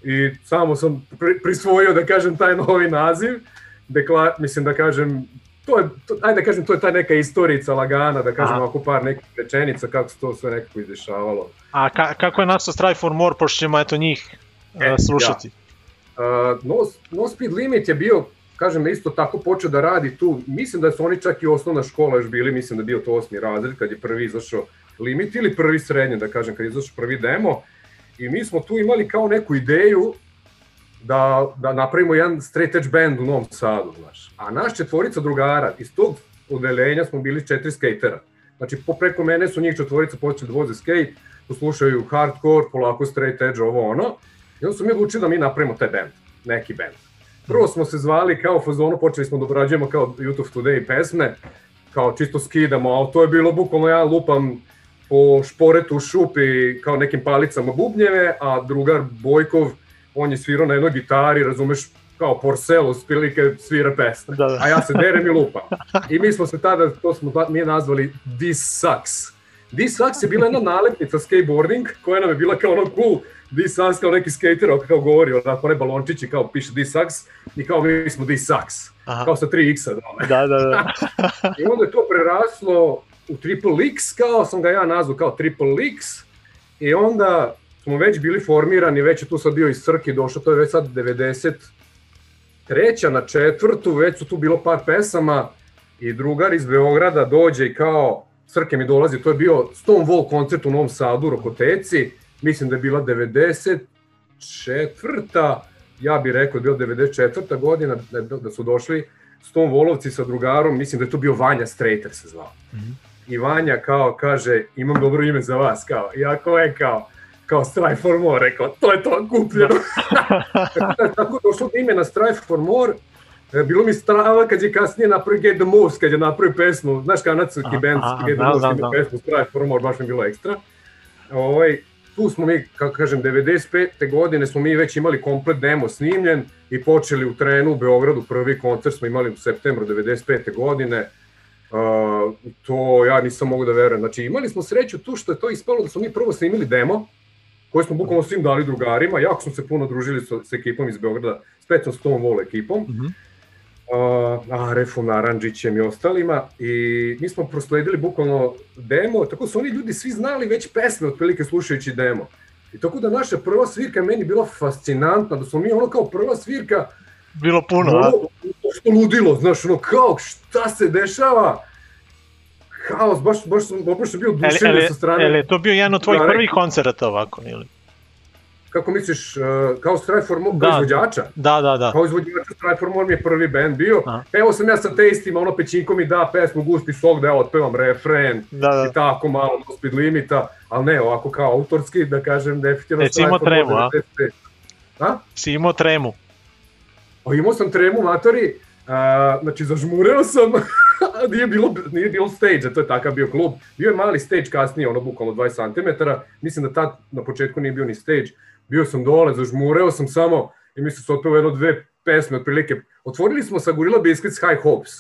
I samo sam pri, prisvojio, da kažem, taj novi naziv. Dekla, mislim da kažem, to je, to, ajde da kažem, to je ta neka istorica lagana, da kažem Aha. ovako par nekih rečenica kako se to sve nekako izdešavalo. A ka, kako je nastao Strive for More, pošto ćemo eto njih e, slušati? Ja. Uh, no, no Speed Limit je bio, kažem, isto tako počeo da radi tu, mislim da su oni čak i osnovna škola još bili, mislim da je bio to osmi razred kad je prvi izašao Limit ili prvi srednje, da kažem, kad izašao prvi demo. I mi smo tu imali kao neku ideju da, da napravimo jedan straight edge band u Novom Sadu, znaš. A naš četvorica drugara, iz tog odeljenja smo bili četiri skatera. Znači, po preko mene su njih četvorica počeli da voze skate, poslušaju hardcore, polako straight edge, ovo ono. I onda smo mi odlučili da mi napravimo taj band, neki band. Prvo smo se zvali kao fazonu, počeli smo da obrađujemo kao YouTube Today pesme, kao čisto skidamo, ali to je bilo bukvalno ja lupam po šporetu šupi kao nekim palicama bubnjeve, a drugar Bojkov, on je svirao na jednoj gitari, razumeš, kao Porcelo, spilike svira pesme. Da, da. A ja se derem i lupam. I mi smo se tada, to smo mi nazvali This Sucks. This Sucks je bila jedna nalepnica skateboarding, koja nam je bila kao ono cool, This Sucks kao neki skater, kao govori, onako one balončići, kao piše This Sucks, i kao mi smo This Sucks. Aha. Kao sa 3x-a dole. Da, da, da. I onda je to preraslo u Triple X, kao sam ga ja nazvao kao Triple X. I onda smo već bili formirani, već je tu sad bio i Srki došao, to je već sad 90 treća na četvrtu, već su tu bilo par pesama i drugar iz Beograda dođe i kao Srke mi dolazi, to je bio Stonewall koncert u Novom Sadu u Rokoteci, mislim da je bila 94. Ja bih rekao da je bila 94. godina da, da su došli Stonewallovci sa drugarom, mislim da je to bio Vanja Strater se zvao. I Vanja kao kaže, imam dobro ime za vas, kao, iako je kao, kao Strive for More, rekao, to je to, kupljeno. tako da tako došlo do imena Strive for More, E, Bilo mi strava kad je kasnije napravio Get the Moves, kad je napravio pesmu, znaš kanadski band Get the da, Moves da, da. pesmu Strive for More, baš mi bilo ekstra. Ovaj, tu smo mi, kako kažem, 95. godine smo mi već imali komplet demo snimljen i počeli u trenu u Beogradu, prvi koncert smo imali u septembru 95. godine. Uh, to ja nisam mogu da verujem. Znači imali smo sreću tu što je to ispalo da smo mi prvo snimili demo, koji smo bukvalno svim dali drugarima, jako smo se puno družili sa, sa ekipom iz Beograda, specijalno s tom Wall ekipom, Mhm. uh, Arefom, Naranđićem i ostalima i mi smo prosledili bukvalno demo, tako su oni ljudi svi znali već pesme otprilike slušajući demo. I tako da naša prva svirka meni bila fascinantna, da smo mi ono kao prva svirka Bilo puno, ono, što ludilo, znaš, ono kao šta se dešava, haos, baš, baš sam, baš sam bio dušenje ele, sa strane. ele, to bio jedan od tvojih Da, prvih koncerata ovako, ili? Kako misliš, uh, kao Strive for More, Da. kao izvođača? Da, da, da. Kao izvođača Strive for More mi je prvi band bio. Evo sam ja sa testima, ono pećinko mi da pesmu Gusti Sok da ja otpevam refren Da, da. i tako malo do speed limita, ali ne ovako kao autorski, da kažem definitivno E, for tremu, a? More 95. A? Si imao tremu. A imao sam tremu matori, a, znači zažmureo sam, nije bilo, nije bilo stage, to je takav bio klub. Bio je mali stage kasnije, ono bukvalno 20 cm, mislim da tad na početku nije bio ni stage. Bio sam dole, zažmureo sam samo i mislim se otpeo jedno dve pesme otprilike. Otvorili smo sa Gorilla Biscuits High Hopes,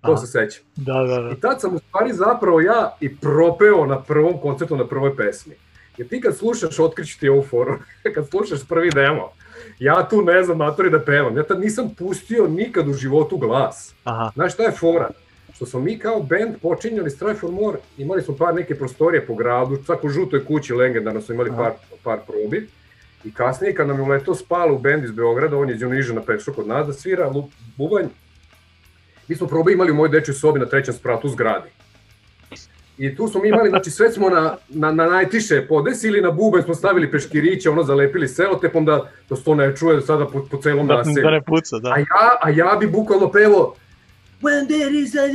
to Aha. se seća. Da, da, da. I tad sam u stvari zapravo ja i propeo na prvom koncertu na prvoj pesmi. Jer ti kad slušaš, otkriću ti ovu foru, kad slušaš prvi demo, ja tu ne znam matori da pevam, ja tad nisam pustio nikad u životu glas. Aha. Znaš šta je fora? Što smo mi kao band počinjali Strive for More, imali smo par neke prostorije po gradu, čak u žutoj kući legendarno smo imali Aha. par, par probi. I kasnije kad nam je uletao spalo u bend iz Beograda, on je iz niže na peču kod nas da svira lup, bubanj, mi smo probe imali u mojoj dečoj sobi na trećem spratu zgradi. I tu smo mi imali, znači sve smo na, na, na najtiše podesili, na bubanj smo stavili peškiriće, ono zalepili selotepom da, da se to ne čuje sada po, po celom Da, naselju. da ne puca, da. A ja, a ja bi bukvalno pevo When there is a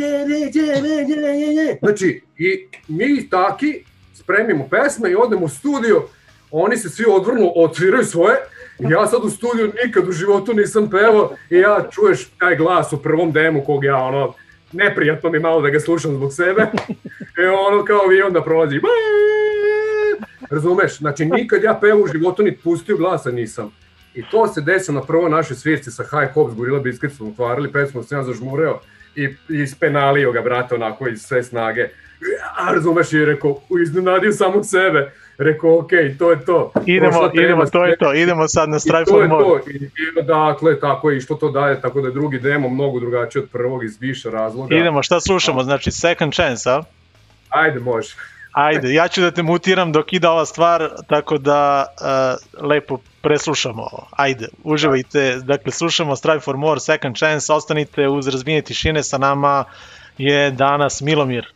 Znači, i mi taki spremimo pesme i odemo u studio, oni se svi odvrnu, odsviraju svoje, ja sad u studiju nikad u životu nisam pevao i ja čuješ taj glas u prvom demu kog ja ono, neprijatno mi malo da ga slušam zbog sebe, i ono kao vi onda prolazi, razumeš, znači nikad ja pevo u životu ni pustio glasa nisam. I to se desilo na prvoj našoj svirci sa High Hops, Gorilla Biscuits smo otvarali pesmu, sam ja zažmureo. i ispenalio ga, brate, onako iz sve snage. A razumeš, i rekao, iznenadio samog sebe. Rekao, okej, to je to. Idemo, idemo, to je to, idemo sad na Strive to for je More. to. I, i, dakle, tako je, i što to daje, tako da je drugi demo mnogo drugačiji od prvog iz više razloga. Idemo, šta slušamo? Znači, Second Chance, a? Ajde, može. Ajde, ja ću da te mutiram dok ide ova stvar, tako da uh, lepo preslušamo. Ajde, uživajte. Dakle, slušamo Strive for More, Second Chance, ostanite uz razbijenje tišine, sa nama je danas Milomir.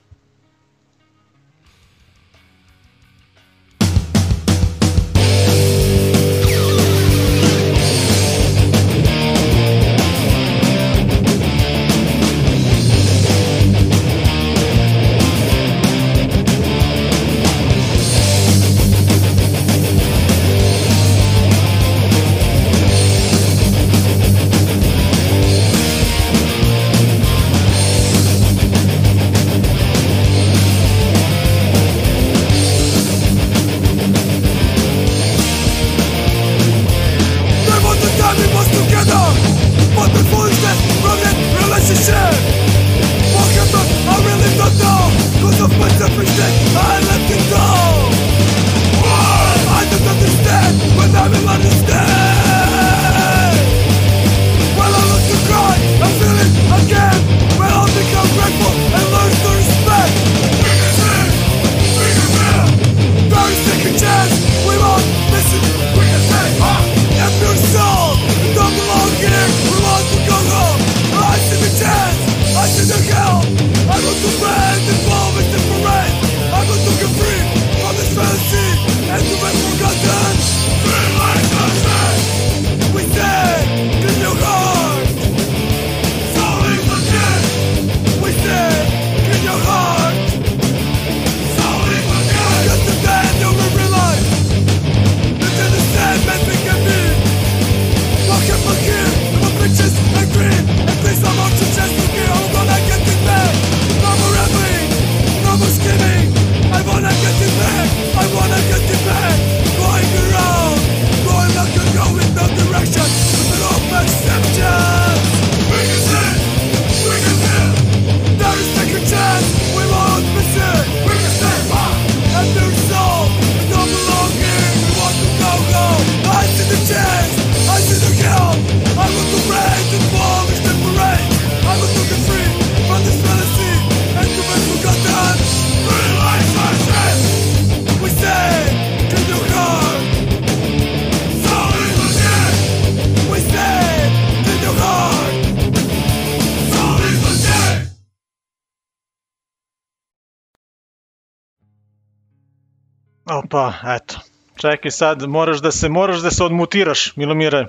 Čekaj sad, moraš da se, moraš da se odmutiraš, Milomire.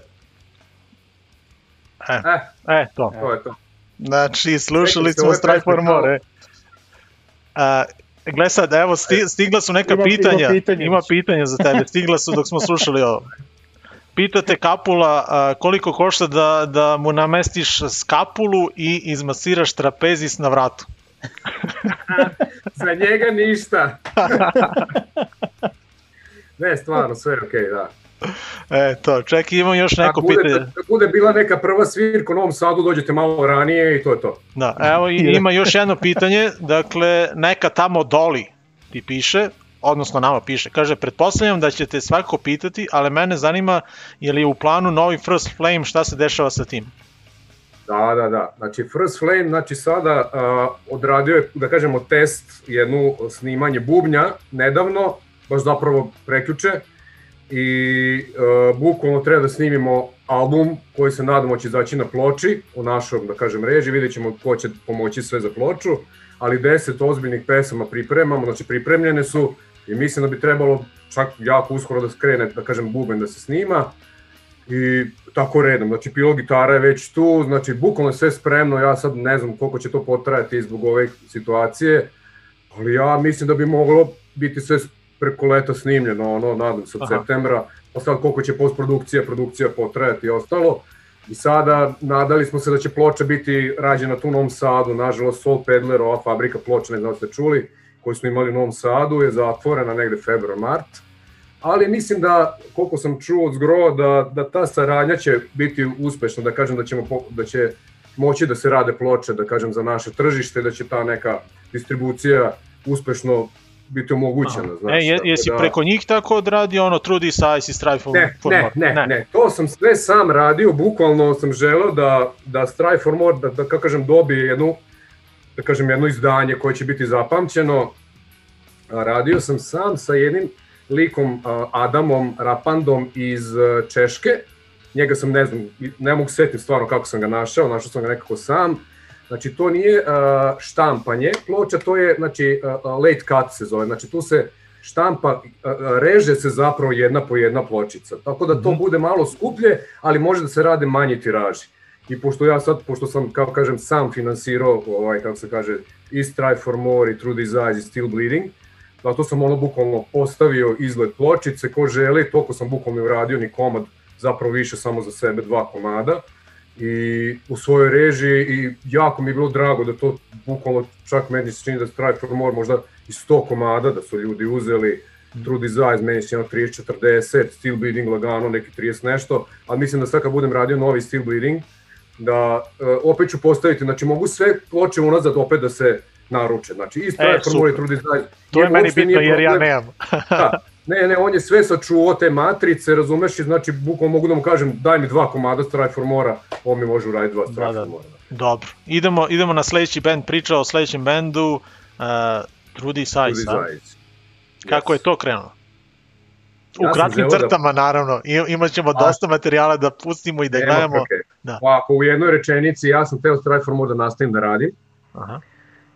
E, e, to. To je to. Znači, slušali smo ovo je Strike for pesma More. A, gle sad, evo, sti, stigla su neka Ima- ima pitanja. pitanja Ima pitanja za tebe, stigla su dok smo slušali ovo. Pitate Kapula a, koliko košta da, da mu namestiš skapulu i izmasiraš trapezis na vratu. Za njega ništa. ne, stvarno, sve je okej, da. E, to, čekaj, imam još neko Ako bude, pitanje. da bude bila neka prva svirka u Novom Sadu, dođete malo ranije i to je to. Da, evo i ima još jedno pitanje, dakle, neka tamo Doli ti piše, odnosno nama piše, kaže, pretpostavljam da ćete svakako pitati, ali mene zanima je li u planu novi First Flame, šta se dešava sa tim? Da, da, da. Znači First Flame, znači sada uh, odradio je, da kažemo, test, jednu snimanje bubnja nedavno, baš zapravo preključe. I uh, bukvalno treba da snimimo album koji se nadamo će izaći na ploči u našom, da kažem, reži, vidjet ćemo ko će pomoći sve za ploču, ali 10 ozbiljnih pesama pripremamo, znači pripremljene su i mislim da bi trebalo čak jako uskoro da skrene, da kažem, buben da se snima. I tako redom, znači pilo gitara je već tu, znači bukvalno sve spremno, ja sad ne znam koliko će to potrajati zbog ove situacije, ali ja mislim da bi moglo biti sve preko leta snimljeno, ono, nadam se od Aha. septembra, a sad koliko će postprodukcija, produkcija potrajati i ostalo. I sada nadali smo se da će ploča biti rađena tu u Novom Sadu, nažalost Soul Peddler, ova fabrika ploča, ne znam ste čuli, koju smo imali u Novom Sadu, je zatvorena negde februar, mart. Ali mislim da, koliko sam čuo od zgro, da, da ta saradnja će biti uspešna, da kažem da, ćemo, da će moći da se rade ploče, da kažem, za naše tržište, da će ta neka distribucija uspešno biti omogućena. E, Znači, tako jesi da- preko njih tako odradio ono Trudy Size i Strive for, Ne, for ne, More? ne, ne, to sam sve sam radio, bukvalno sam želeo da, da Strive for More, da, da kako kažem, dobije jednu, da kažem, jedno izdanje koje će biti zapamćeno. A, Radio sam sam sa jednim likom a, Adamom Rapandom iz a, Češke. Njega sam, ne znam, ne mogu setiti stvarno kako sam ga našao, našao sam ga nekako sam. Znači, to nije štampanje ploča, to je, znači, late cut se zove. Znači, tu se štampa, reže se zapravo jedna po jedna pločica. Tako da to bude malo skuplje, ali može da se rade manji tiraži. I pošto ja sad, pošto sam, kako kažem, sam finansirao, ovaj, kako se kaže, i Strive for More, i True Desires, i Still Bleeding, zato sam ono bukvalno postavio izgled pločice, ko želi, toliko sam bukvalno uradio ni komad, zapravo više samo za sebe dva komada i u svojoj režiji i jako mi je bilo drago da to bukvalno čak meni se čini da Strive for More možda i 100 komada da su ljudi uzeli True Desires, meni se čini 30-40, Still Bleeding lagano, neki 30 nešto, ali mislim da sad kad budem radio novi Still Bleeding, da e, opet ću postaviti, znači mogu sve ploče unazad opet da se naruče, znači i Strive for More i. True Desires. To je meni bitno jer ja problem- nemam. da, ne, ne, on je sve sačuvao te matrice, razumeš, i znači bukvalno mogu da mu kažem daj mi dva komada Strive for More-a, on mi može uraditi dva Strive Da, da. More. Dobro. Idemo, idemo na sledeći band, priča o sledećem bendu, uh, Trudy Size? Desires. Kako je to krenulo? U Ja kratkim da- crtama, naravno. I, imat ćemo A. dosta materijala da pustimo i da Nema gledamo. frke. Da. Ovako, u jednoj rečenici ja sam teo Strive for More da nastavim da radim. Aha.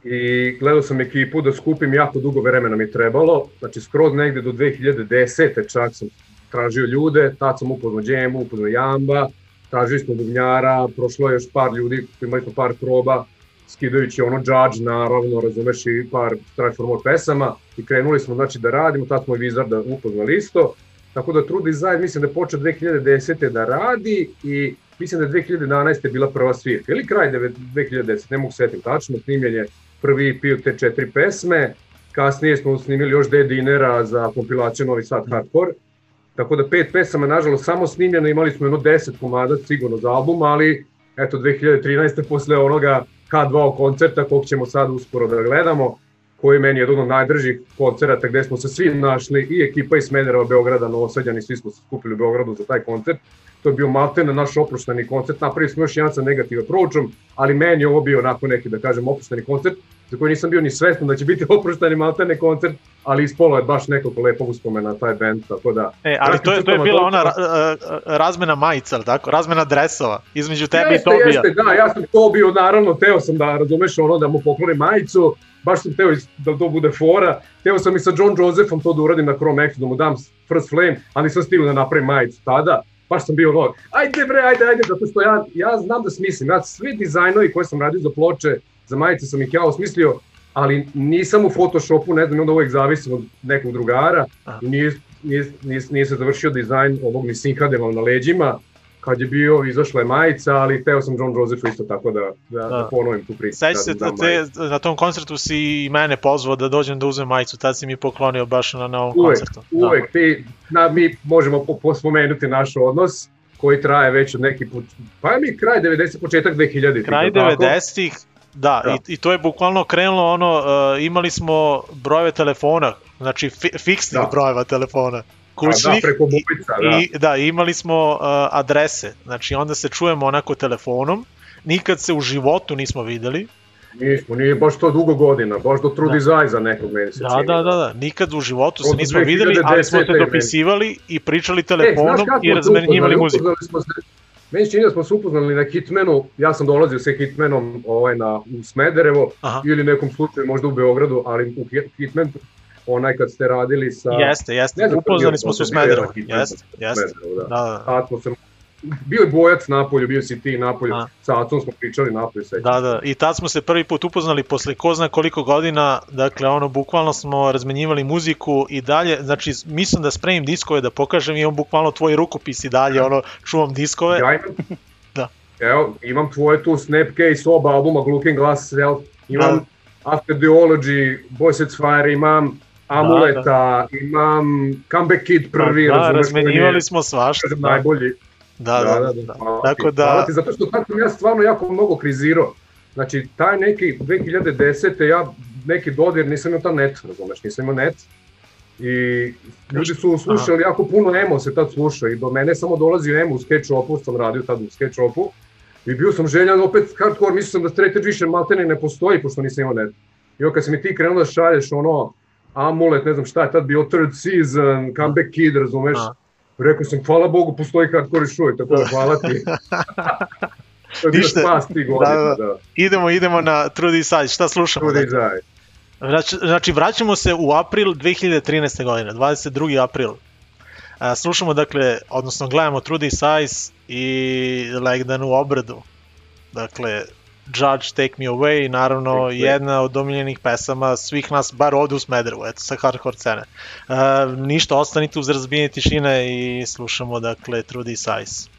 I gledao sam ekipu da skupim jako dugo vremena mi trebalo, znači skroz negde do 2010. čak sam tražio ljude, tad sam upoznao Džemu, upoznao Jamba, tražili smo bubnjara, prošlo je još par ljudi, imali smo par proba, skidajući ono Judge, naravno, razumeš i par Strive for More pesama i krenuli smo znači da radimo, tad smo i Wizarda upoznali isto, tako da True Design mislim da je počeo 2010. da radi i mislim da je 2011. bila prva svirka, ili kraj devet- 2010. ne mogu setim tačno, snimljen je prvi od te četiri pesme, kasnije smo snimili još D dinera za kompilaciju Novi Sad Hardcore, tako da pet pesama, nažalost, samo snimljeno, imali smo jedno 10 komada sigurno za album, ali eto 2013. posle onoga K2 koncerta kog ćemo sad uskoro da gledamo, koji je meni jedan od najdržih koncerata gde smo se svi našli, i ekipa iz Smedereva, Beograda, Novosadjani, svi smo se skupili u Beogradu za taj koncert. To je bio maltene naš oprošteni koncert, napravili smo još jedan sa negativ approachom, ali meni je ovo bio onako neki, da kažem, oprošteni koncert, za koji nisam bio ni svestan da će biti oprošteni maltene koncert, ali ispolo je baš nekoliko lepog uspomena na taj band, tako da... E, ali to je, to je bila crtama ona ra, razmena majica, ali tako? Razmena dresova između tebe jeste, i Tobija. Jeste, da, ja sam to bio, naravno, teo sam da, razumeš, ono, da mu poklonim majicu, baš sam teo da to bude fora, teo sam i sa John Josephom to da uradim na Chrome X, da mu dam First Flame, ali nisam stigao da napravim majicu tada, baš sam bio ono, ajde bre, ajde, ajde, zato što ja, ja znam da smislim, ja svi dizajnovi koje sam radio za ploče, za majice sam ih ja osmislio, ali nisam u Photoshopu, ne znam, onda uvek zavisim od nekog drugara, nije, nije, nije, nije se završio dizajn ovog ni Sinkadeva na leđima, kad je bio, izašla je majica, ali teo sam John Joseph isto tako da, da, da. Da. ponovim tu priču. Seća da, se da da te, na tom koncertu si i mene pozvao da dođem da uzmem majicu, tad si mi poklonio baš na, na ovom Uvek, koncertu. uvek, ti, na, mi možemo po, po spomenuti naš odnos, koji traje već od neki put, pa mi kraj 90, početak 2000. Da. Kraj 90-ih, da, Da. I, i to je bukvalno krenulo ono, uh, imali smo brojeve telefona, znači fi, fiksnih Da. brojeva telefona, Da, kućnih, preko bubica, da. i, da, imali smo uh, adrese, znači onda se čujemo onako telefonom, nikad se u životu nismo videli, Nismo, nije baš to dugo godina, baš do True Da. Design za nekog meni se Da, čini. da, da, da, nikad u životu se nismo videli, ali smo 2010. te meni. dopisivali i pričali E, telefonom kako i razmenjivali muziku. Smo se, meni čini da smo se upoznali na Hitmanu, ja sam dolazio sa Hitmanom ovaj, na, u Smederevo Aha. ili nekom slučaju možda u Beogradu, ali u Hit- Hitman, onaj kad ste radili sa... Jeste, jeste, znam, upoznali smo se u Smederevu, jeste, u jeste. Smederevu, da. Da, da. Se, bio je Bojac napolju, bio si ti napolju, sa Acom smo pričali napolju, sećam Da, da, i tad smo se prvi put upoznali posle ko zna koliko godina, dakle ono bukvalno smo razmenjivali muziku i dalje, znači mislim da spremim diskove da pokažem, imam bukvalno tvoj rukopis i dalje, ono čuvam diskove. Ja imam, Da. evo, imam tvoje tu Snapcase, oba albuma, Looking Glass Self, imam Da. After Theology, Boy Sets Fire, imam Amuleta, imam Comeback Kid prvi, da, razumeš, koji mi je, razmenjivali smo svašta. Da. najbolji, Da, da, da. da. hvala Tako ti. da- Hvala ti, zato što tako sam ja stvarno jako mnogo krizirao. Znači, taj neki 2010. ja neki dodir nisam imao tam net, razumeš, nisam imao net. I ljudi su slušali jako puno emo se tad slušao i do mene samo dolazio emo u sketch-opu, sam radio tad u sketch-opu. I bio sam željan opet hardcore, mislio sam da Straight Edge više maltene ne postoji, pošto nisam imao net. I onda kad si mi ti krenuo da šalješ ono, Amulet, ne znam šta je tad bio, Third Season, Comeback Kid, razumeš? Rekao sam, hvala Bogu, postoji hardcore uvijek, tako da hvala ti. to je Ništa. spas tih godina, Da, da. da. Idemo, idemo na True Decide, šta slušamo? True dakle? Znači, znači, vraćamo se u april 2013. godine, 22. april. A, slušamo, dakle, odnosno gledamo Trudy Size i Legdanu obradu. Dakle, Judge Take Me Away, naravno Take jedna od omiljenih pesama svih nas, bar ovde u Smederevu, eto, sa hardcore scene. A, ništa, ostanite uz razbijanje tišine i slušamo, dakle, Trudy Size.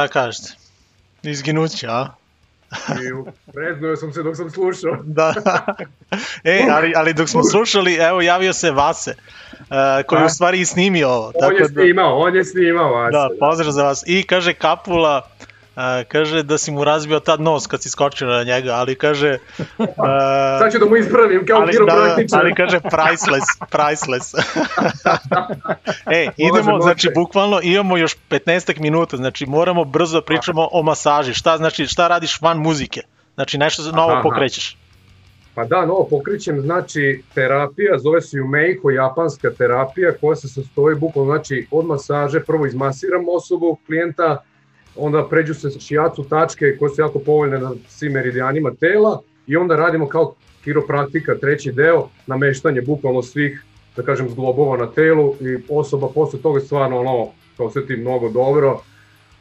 Šta kažete? Izginuće, a? I preznuo sam se dok sam slušao. Da. e, ali, ali dok smo slušali, evo javio se Vase, uh, koji je u stvari i snimio ovo. On je snimao, on je snimao vas. Da, pozdrav za vas. I kaže Kapula, uh, kaže da si mu razbio tad nos kad si skočio na njega, ali kaže... Uh, Sad ću da mu ispravim kao ali, da, ali kaže priceless, priceless. e, idemo, može. znači bukvalno imamo još 15 minuta, znači moramo brzo da pričamo o masaži. Šta znači, šta radiš van muzike? Znači nešto novo Aha. pokrećeš. Pa da, novo pokrićem, znači terapija, zove se Yumeiko, japanska terapija koja se sastoji bukvalno znači od masaže, prvo izmasiram osobu, klijenta, onda pređu se šijacu tačke koje su jako povoljne na svim meridijanima tela i onda radimo kao kiropraktika, treći deo, nameštanje bukvalno svih, da kažem, zglobova na telu i osoba posle toga stvarno ono, kao osjeti mnogo dobro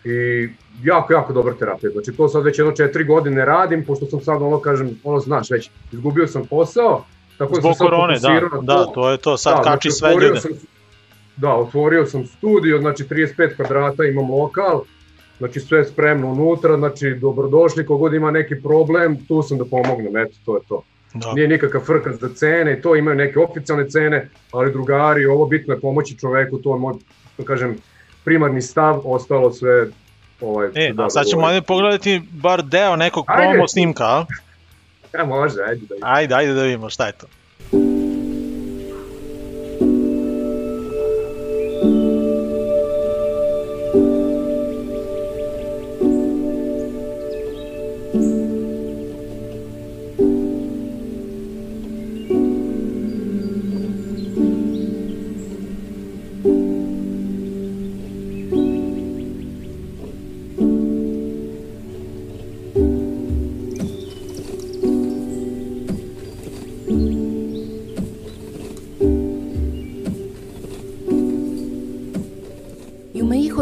i jako, jako dobra terapija. Znači to sad već jedno četiri godine radim, pošto sam sad ono, kažem, ono znaš već, izgubio sam posao, tako da Zbog sam sad korone, da, fokusirao na da, to je to, sad kači znači, sve ljude. Sam, da, otvorio sam studio, znači 35 kvadrata imam lokal, znači sve spremno unutra, znači dobrodošli, kogod ima neki problem, tu sam da pomognem, eto, to je to. Da. Nije nikakav frkac za cene, i to imaju neke oficijalne cene, ali drugari, ovo bitno je pomoći čoveku, to je moj, da kažem, primarni stav, ostalo sve ovaj, E, da, sad ćemo ovaj. ajde pogledati bar deo nekog Ajde. promo snimka, a? E, može, ajde da Ajde, ajde da vidimo šta je to.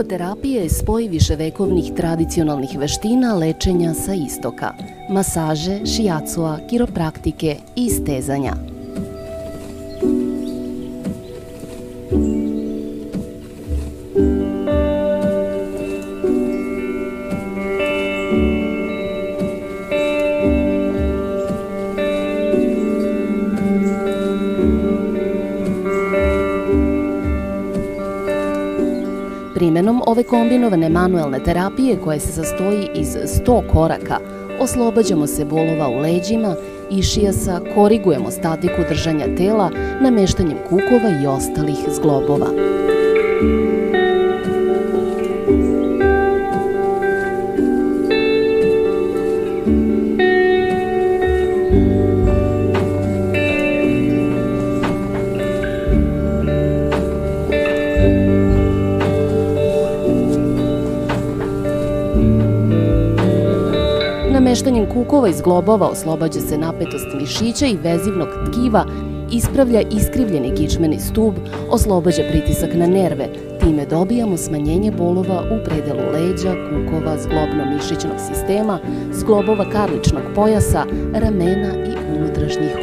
Jumeihoterapija je spoj viševekovnih tradicionalnih veština lečenja sa istoka, masaže, šijacua, kiropraktike i stezanja. Primenom ove kombinovane manuelne terapije koja se sastoji iz 100 koraka, oslobađamo se bolova u leđima, išijasa, korigujemo statiku držanja tela nameštanjem kukova i ostalih zglobova. Kukova iz globova oslobađa se napetost mišića i vezivnog tkiva, ispravlja iskrivljeni kičmeni stub, oslobađa pritisak na nerve, time dobijamo smanjenje bolova u predelu leđa, kukova, zglobno-mišićnog sistema, zglobova karličnog pojasa, ramena i unutrašnjih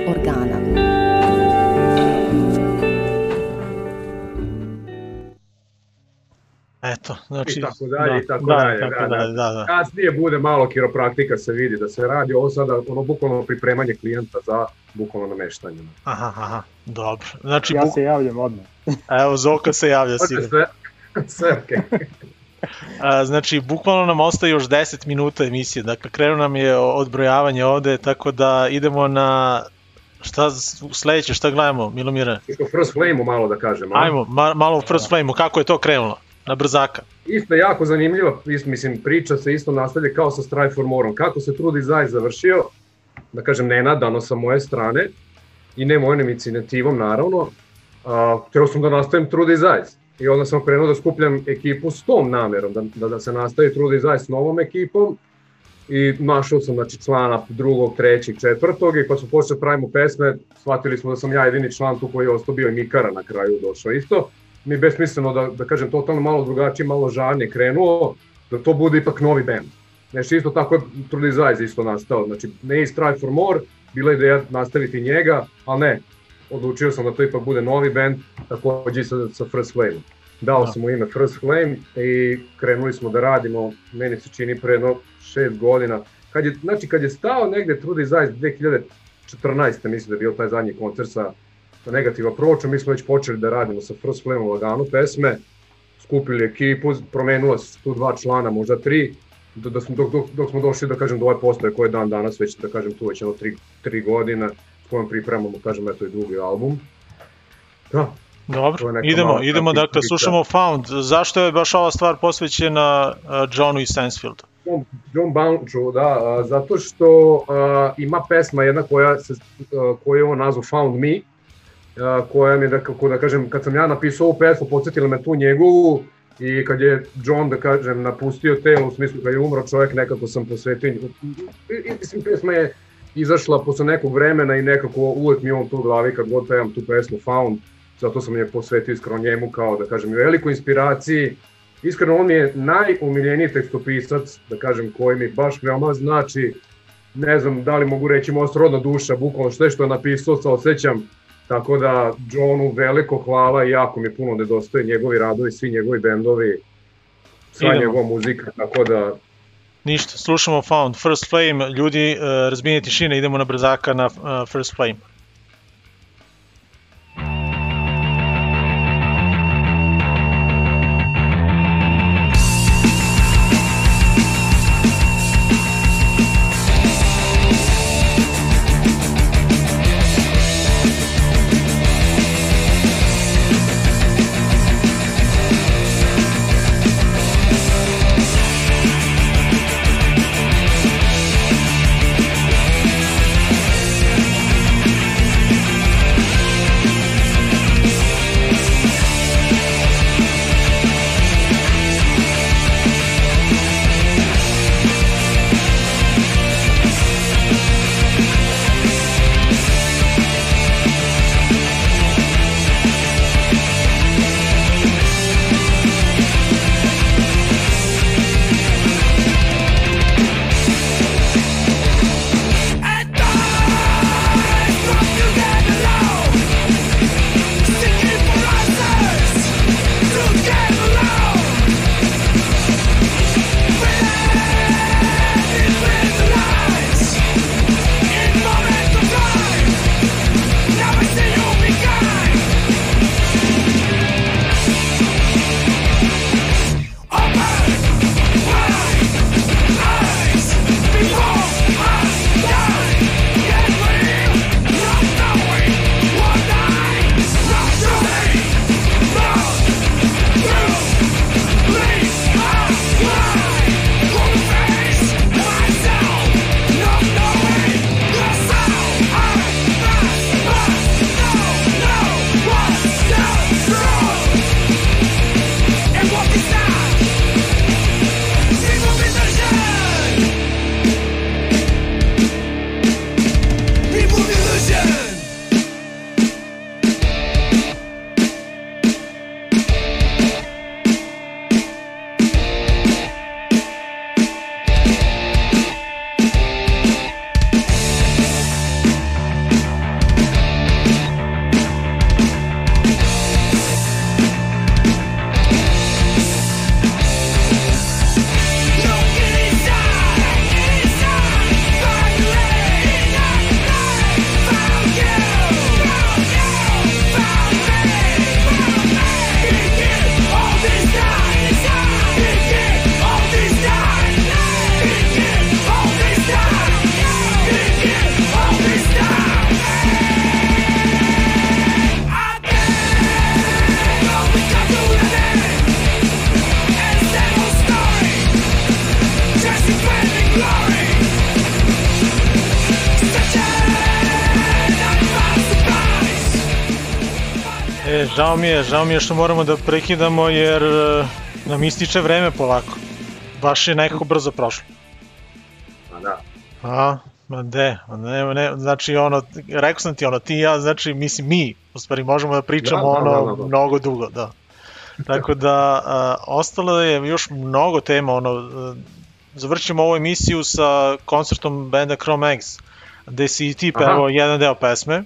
znači... I tako dalje, i tako da, dalje. tako da, dalje, da, da. Kasnije bude malo kiropraktika se vidi da se radi, ovo sada ono bukvalno pripremanje klijenta za bukvalno nameštanje. Aha, aha, dobro. Znači, Ja buk... se javljam odmah. evo, Zoka se javlja sigurno. sve, sve okej. A, znači, bukvalno nam ostaje još 10 minuta emisije, dakle, krenu nam je odbrojavanje ovde, tako da idemo na... Šta sledeće, šta gledamo, Milomire? Isto First Flame-u malo da kažem. a? Ajmo, ma, malo u First Flame-u, kako je to krenulo? Na brzaka. Isto jako zanimljiva, is- mislim, priča se isto nastavlja kao sa Strive for Moreom. Kako se Trudi Zaj završio, da kažem, nenadano sa moje strane i ne mojom inicijativom, naravno, a, hteo sam da nastavim Trudi Zajs. I onda sam krenuo da skupljam ekipu s tom namerom, da, da, da se nastavi Trudi Zaj s novom ekipom i našao sam znači, člana drugog, trećeg, četvrtog i kad smo počeli da pravimo pesme, shvatili smo da sam ja jedini član tu koji je ostao bio i Mikara na kraju došao isto. Mi besmisleno da, da kažem totalno malo drugačije, malo žarnije krenuo, da to bude ipak novi band. Znači isto tako je Trudy Zajz isto nastao, znači ne iz Try for More, bila je ideja nastaviti njega, ali ne, odlučio sam da to ipak bude novi band, takođe i sa, sa First Flame. Dao Da. sam mu ime First Flame i krenuli smo da radimo, meni se čini pre jedno šest godina. Kad je, znači kad je stao negde Trudy Zajz 2014. mislim da je bio taj zadnji koncert sa, sa negativa pročom, mi smo već počeli da radimo sa First Flame lagano pesme, skupili ekipu, promenula se tu dva člana, možda tri, do, da smo, dok, dok, dok smo došli da kažem do ove postoje koje je dan danas već da kažem tu već jedno tri, tri godina s kojom pripremamo kažem eto i drugi album. Da, Dobro, idemo, mala idemo, dakle, priča. slušamo Found. Zašto je baš ova stvar posvećena uh, Johnu iz Stansfielda? John, John Bounchu, da, a, zato što a, ima pesma jedna koja se, a, koju je on nazvao Found Me, koja mi da, kako da kažem, kad sam ja napisao ovu pesmu, podsjetila me tu njegovu i kad je John, da kažem, napustio telo, u smislu kad je umro čovjek, nekako sam posvetio, mislim, pesma je izašla posle nekog vremena i nekako uvek mi je on tu u glavi kad god pevam tu pesmu Found, zato sam je posvetio iskreno njemu kao da kažem i velikoj inspiraciji. Iskreno on mi je najumiljeniji tekstopisac, da kažem, koji mi baš veoma znači, ne znam da li mogu reći moja srodna duša, bukvalno sve što je napisao sa osjećam, tako da Johnu veliko hvala i jako mi puno nedostaje njegovi radovi, svi njegovi bendovi, sva Idemo. njegova muzika, tako da Ništa, slušamo Found, First Flame, ljudi, uh, razbijenje tišine, idemo na brzaka na uh, First Flame. Žao mi je, žao mi je što moramo da prekidamo jer e, nam ističe vreme polako. Baš je nekako brzo prošlo. A da. A, ma de, ne, ne, znači ono, rekao sam ti ono, ti i ja, znači, mislim mi, u stvari možemo da pričamo Da, da, ono da, da, da. mnogo dugo, da. Tako da, a, ostalo je još mnogo tema, ono, a, završit ćemo ovu emisiju sa koncertom benda Chrome Eggs, gde si i ti pevao jedan deo pesme.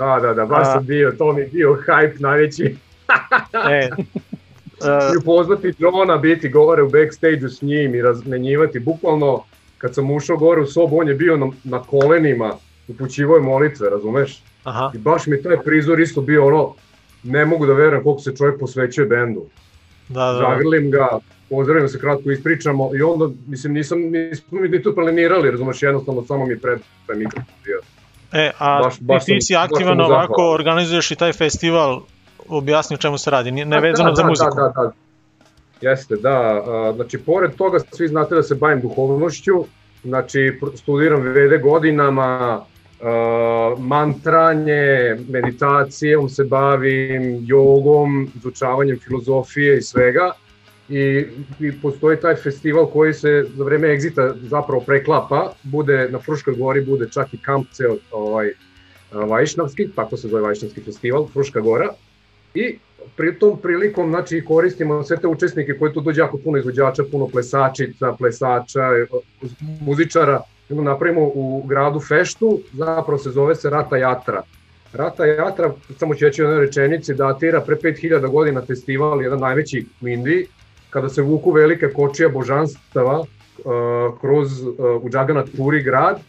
Da, da, da, baš sam bio, to mi je bio hype najveći. E, I upoznati Johna, biti gore u backstage-u s njim i razmenjivati. Bukvalno, kad sam ušao gore u sobu, on je bio na, na kolenima, upućivo je molitve, razumeš? Aha. I baš mi taj prizor isto bio ono, ne mogu da verujem koliko se čovjek posvećuje bendu. da, da, da. Zagrlim ga, pozdravim se kratko, ispričamo i onda, mislim, nisam, nismo mi ni tu planirali, razumeš, jednostavno samo mi pred taj mikrofon bio. E, a Baš- baš ti, ti si aktivan ovako, organizuješ i taj festival, objasni o čemu se radi, ne A, vezano da, za da, muziku. Da, da, da. Jeste, da. Znači, pored toga svi znate da se bavim duhovnošću, znači studiram vede godinama, mantranje, meditacijom se bavim, jogom, izučavanjem filozofije i svega. I, i postoji taj festival koji se za vreme egzita zapravo preklapa, bude na Fruškoj gori, bude čak i kamp ceo ovaj, Vajšnavski, tako se zove Vajšnavski festival, Fruška gora, i pri tom prilikom znači, koristimo sve te učesnike koji tu dođe jako puno izvođača, puno plesačica, plesača, muzičara, onda napravimo u gradu feštu, zapravo se zove se Rata Jatra. Rata Jatra, samo ću reći u jednoj rečenici, datira pre 5000 godina festival, jedan najveći u Indiji, kada se vuku velike kočija božanstava uh, kroz uh, u Džaganat Puri grad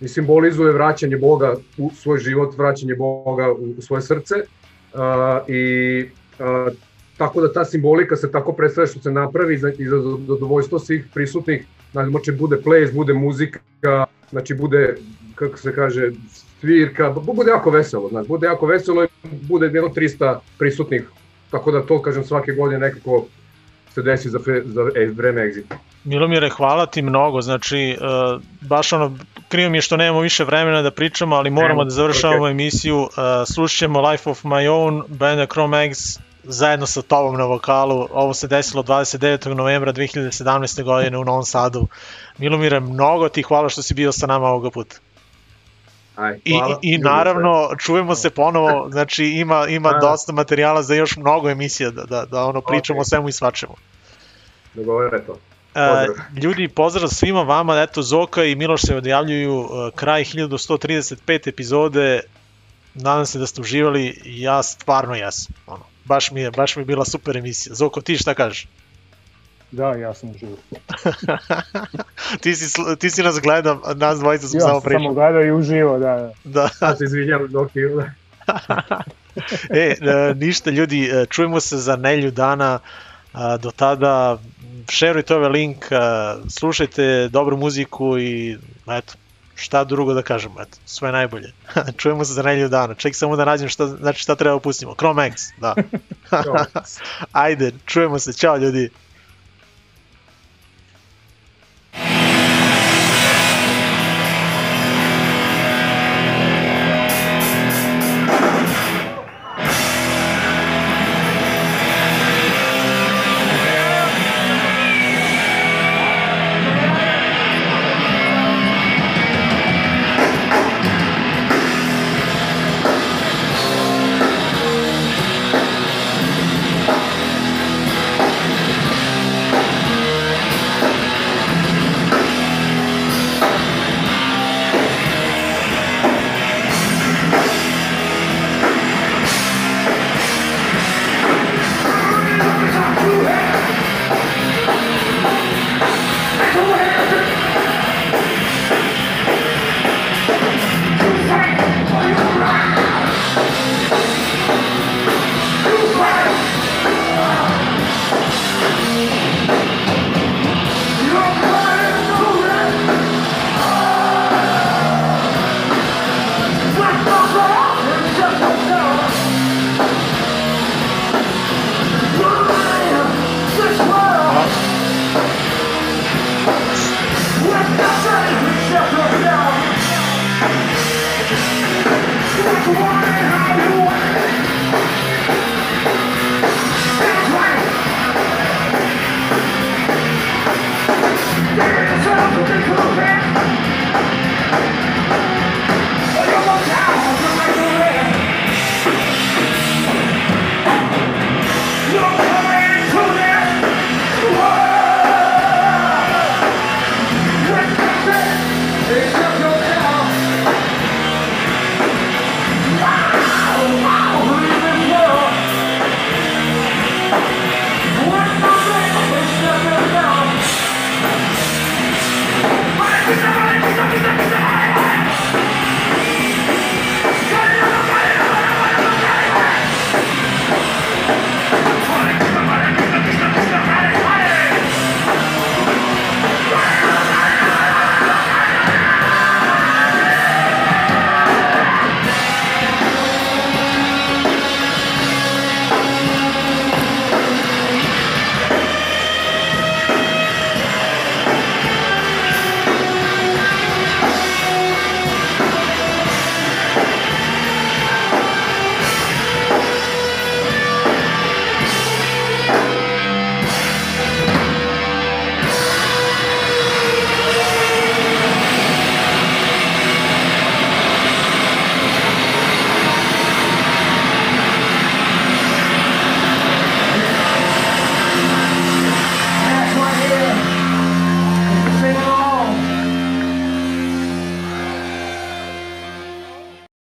i simbolizuje vraćanje Boga u svoj život, vraćanje Boga u, svoje srce uh, i tako da ta simbolika se tako predstavlja što se napravi i za zadovoljstvo svih prisutnih, znači bude ples, bude muzika, znači bude, kako se kaže, svirka, bude jako veselo, znači bude jako veselo i bude jedno 300 prisutnih, tako da to, kažem, svake godine nekako se desi za, za e, vreme egzita. Milomire, hvala ti mnogo, znači, uh, baš ono, krivo mi je što nemamo više vremena da pričamo, ali moramo Nemo, da završavamo okay. emisiju, uh, slušat ćemo Life of My Own, benda Chrome Eggs, zajedno sa tobom na vokalu, ovo se desilo 29. novembra 2017. godine u Novom Sadu. Milomire, mnogo ti hvala što si bio sa nama ovoga puta. Aj, I. I naravno, čujemo se ponovo, znači ima, ima dosta materijala za još mnogo emisija da, da, da ono pričamo okay. o svemu i svačemu. Dogovore to. Pozdrav. Uh, ljudi, pozdrav svima vama, eto Zoka i Miloš se odjavljuju uh, kraj 1135 epizode, nadam se da ste uživali, ja stvarno jesam, ono, baš mi je, baš mi je bila super emisija. Zoko, ti šta kažeš? Da, ja sam uživao. ti, si, ti si nas gledao, nas dvojica smo ja samo pričali. Ja sam gledao i uživo, da. Da, da. ja se izvinjam, Zoki. e, ništa ljudi, čujemo se za nelju dana, do tada šerujte ovaj link, slušajte dobru muziku i eto, šta drugo da kažemo, eto, sve najbolje. Čujemo se za nelju dana. Ček samo da nađem šta, znači šta treba da pustimo. Chrome X, da. Ajde, čujemo se. Ćao ljudi.